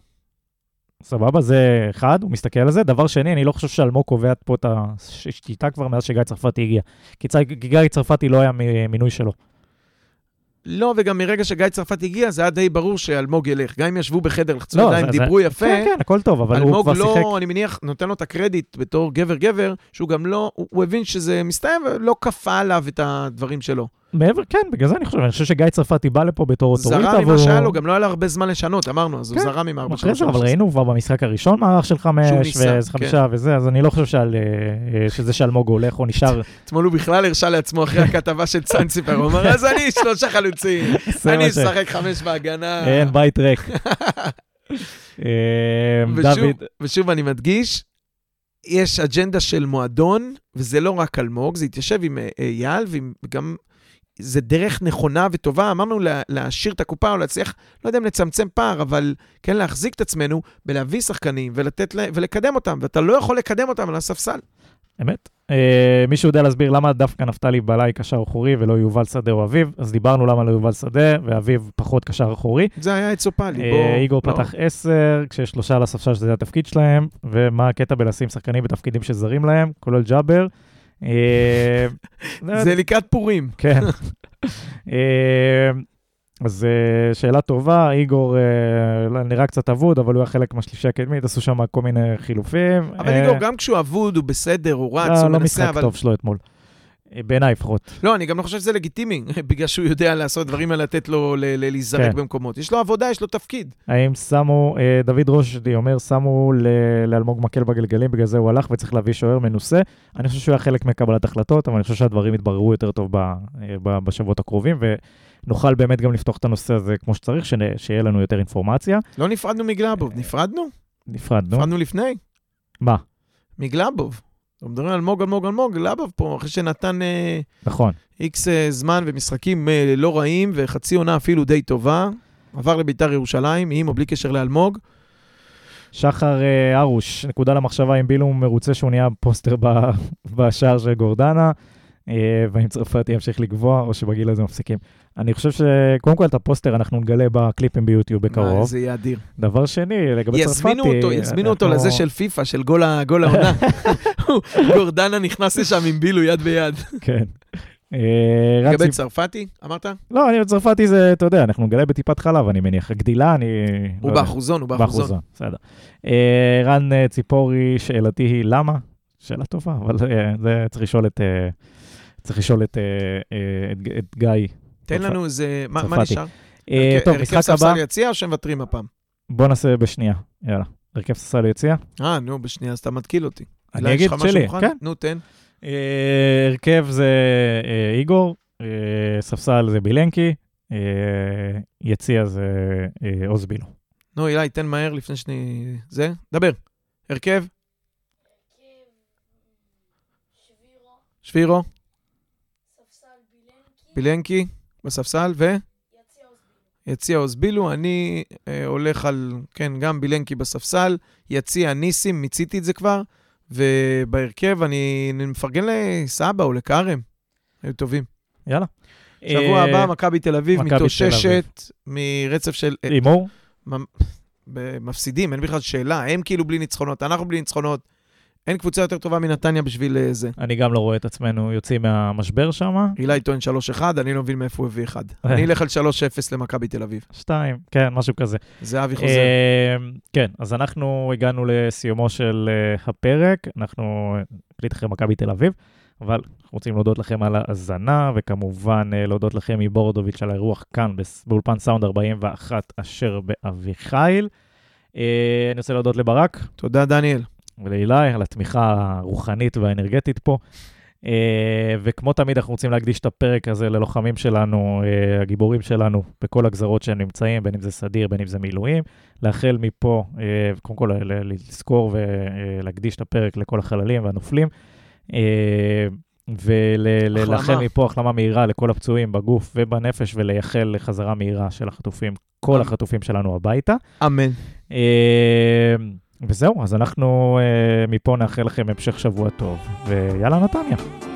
סבבה, זה אחד, הוא מסתכל על זה. דבר שני, אני לא חושב שאלמוג קובע פה את השיטה כבר מאז שגיא צרפתי הגיע. כי צי- כי גיא צרפתי לא היה מינוי שלו. לא, וגם מרגע שגיא צרפת הגיע, זה היה די ברור שאלמוג ילך. גם אם ישבו בחדר, לחצו לא, ידיים, זה- דיברו יפה, כן, כן, הכל טוב, אבל הוא אלמוג כבר לא, שיחק. אני מניח, נותן לו את הקרדיט בתור גבר-גבר, שהוא גם לא, הוא, הוא הבין שזה מסתיים ולא כפה עליו את הדברים שלו. מעבר, כן, בגלל זה אני חושב, אני חושב שגיא צרפתי בא לפה בתור אוטוריטה. זרם ממה שהיה לו, גם לא היה לו הרבה זמן לשנות, אמרנו, אז הוא כן, זרם עם ארבע אחרי זה, שלוש, אבל שלוש. ראינו כבר במשחק הראשון מערך של חמש, ניסה, ואיזה חמישה וזה, אז אני לא חושב אה, אה, שזה שאלמוג הולך או נשאר. אתמול הוא בכלל הרשה לעצמו אחרי הכתבה של צאנציפר, הוא אמר, אז אני שלושה חלוצים, אני אשחק חמש בהגנה. אין, בית ריק. *laughs* אה, ושוב, אני מדגיש, יש אג'נדה של מועדון, וזה לא רק אלמוג, זה התיישב עם אייל, וגם זה דרך נכונה וטובה. אמרנו לה, להשאיר את הקופה או להצליח, לא יודע אם לצמצם פער, אבל כן להחזיק את עצמנו בלהביא שחקנים ולתת להם, ולקדם אותם, ואתה לא יכול לקדם אותם על הספסל. אמת. אה, מישהו יודע להסביר למה דווקא נפתלי בלעי קשר אחורי ולא יובל שדה או אביב? אז דיברנו למה לא יובל שדה, ואביב פחות קשר אחורי. זה היה אצופלי, אה, בוא... איגור לא. פתח 10, כשיש שלושה על הספסל שזה התפקיד שלהם, ומה הקטע בלשים שחקנים בתפקידים שזרים להם, כולל ג'אבר. אה, זה לקראת פורים. כן. *laughs* אה, אז אה, שאלה טובה, איגור לא, נראה קצת אבוד, אבל הוא היה חלק מהשלישי הקדמית, עשו שם כל מיני חילופים. אבל איגור, גם כשהוא אבוד, הוא בסדר, הוא רץ, לא, הוא לא מנסה, משחק אבל... טוב שלו אתמול. אה, בעיניי לפחות. לא, אני גם לא חושב שזה לגיטימי, *laughs* בגלל שהוא יודע לעשות דברים על לתת לו להיזרק כן. במקומות. יש לו עבודה, יש לו תפקיד. האם שמו, אה, דוד רושדי אומר, שמו לאלמוג מקל בגלגלים, בגלל זה הוא הלך וצריך להביא שוער מנוסה. אני חושב שהוא היה חלק מקבלת החלטות, אבל אני חושב שהדברים יתבררו יותר טוב ב, אה, ב, בשבועות הקרובים, ונוכל באמת גם לפתוח את הנושא הזה כמו שצריך, שיהיה לנו יותר אינפורמציה. לא נפרדנו מגלאבוב, נפרדנו? נפרדנו. נפרדנו לפני? מה? מגלאבוב. אנחנו מדברים על אלמוג, אלמוג, אלמוג, גלאבוב פה, אחרי שנתן אה, נכון. איקס אה, זמן ומשחקים אה, לא רעים, וחצי עונה אפילו די טובה. עבר לביתר ירושלים, עם או בלי קשר לאלמוג. שחר ארוש, נקודה למחשבה אם בילו מרוצה שהוא נהיה פוסטר *laughs* בשער של גורדנה, והאם צרפתי ימשיך לגבוה, או שבגיל הזה מפסיקים. אני חושב שקודם כל את הפוסטר אנחנו נגלה בקליפים ביוטיוב בקרוב. זה יהיה אדיר. דבר שני, לגבי צרפתי... יזמינו אותו, יזמינו אותו לזה של פיפא, של גול העונה. *laughs* גורדנה נכנס לשם עם בילו יד ביד. כן. אה, לגבי צרפתי, אמרת? לא, אני צרפתי זה, אתה יודע, אנחנו נגלה בטיפת חלב, אני מניח. גדילה, אני... הוא לא. באחוזון, הוא באחוזון. בסדר. אה, רן אה, ציפורי, שאלתי היא למה? שאלה טובה, אבל אה, זה צריך לשאול את... צריך לשאול את, אה, אה, את, את גיא. תן לנו איזה, מה מה. נשאר? אה, הרכב- טוב, הרכב משחק ספסל הבא, יציע או שהם מוותרים הפעם? בוא נעשה בשנייה. יאללה. הרכב ספסל יציע. אה, נו, בשנייה, אז אתה מתקיל אותי. אני אגיד שלי, מוכן? כן. נו, תן. אה, הרכב זה אה, איגור, אה, ספסל זה בילנקי, אה, יציע זה אה, עוז בילו. נו, אילי, תן מהר לפני שאני... זה? דבר. הרכב? שבירו, שבירו, ספסל פילנקי, בספסל, יציע אוזבילו. אני אה, הולך על, כן, גם בילנקי בספסל, יציע ניסים, מיציתי את זה כבר, ובהרכב אני אני מפרגן לסבא או לכרם. היו טובים. יאללה. שבוע אה, הבא, מכבי תל אביב מתאוששת מרצף של... הימור? מפסידים, אין בכלל שאלה. הם כאילו בלי ניצחונות, אנחנו בלי ניצחונות. אין קבוצה יותר טובה מנתניה בשביל אה, זה. אני גם לא רואה את עצמנו יוצאים מהמשבר שם. אילי טוען 3-1, אני לא מבין מאיפה הוא הביא 1. *laughs* אני אלך על 3-0 למכבי תל אביב. שתיים, כן, משהו כזה. זהבי חוזר. אה, כן, אז אנחנו הגענו לסיומו של אה, הפרק, אנחנו נקליט אחרי מכבי תל אביב, אבל רוצים להודות לכם על ההאזנה, וכמובן אה, להודות לכם מבורדוביץ' על האירוח כאן באולפן סאונד 41 אשר באביחיל. אה, אני רוצה להודות לברק תודה, דניאל. ולאילי על התמיכה הרוחנית והאנרגטית פה. Uh, וכמו תמיד, אנחנו רוצים להקדיש את הפרק הזה ללוחמים שלנו, uh, הגיבורים שלנו, בכל הגזרות שהם נמצאים, בין אם זה סדיר, בין אם זה מילואים. לאחל מפה, uh, קודם כל לזכור ולהקדיש את הפרק לכל החללים והנופלים. ולאחל. מפה החלמה מהירה לכל הפצועים בגוף ובנפש, ולייחל לחזרה מהירה של החטופים, כל אמן. החטופים שלנו הביתה. אמן. וזהו, אז אנחנו אה, מפה נאחל לכם המשך שבוע טוב, ויאללה נתניה.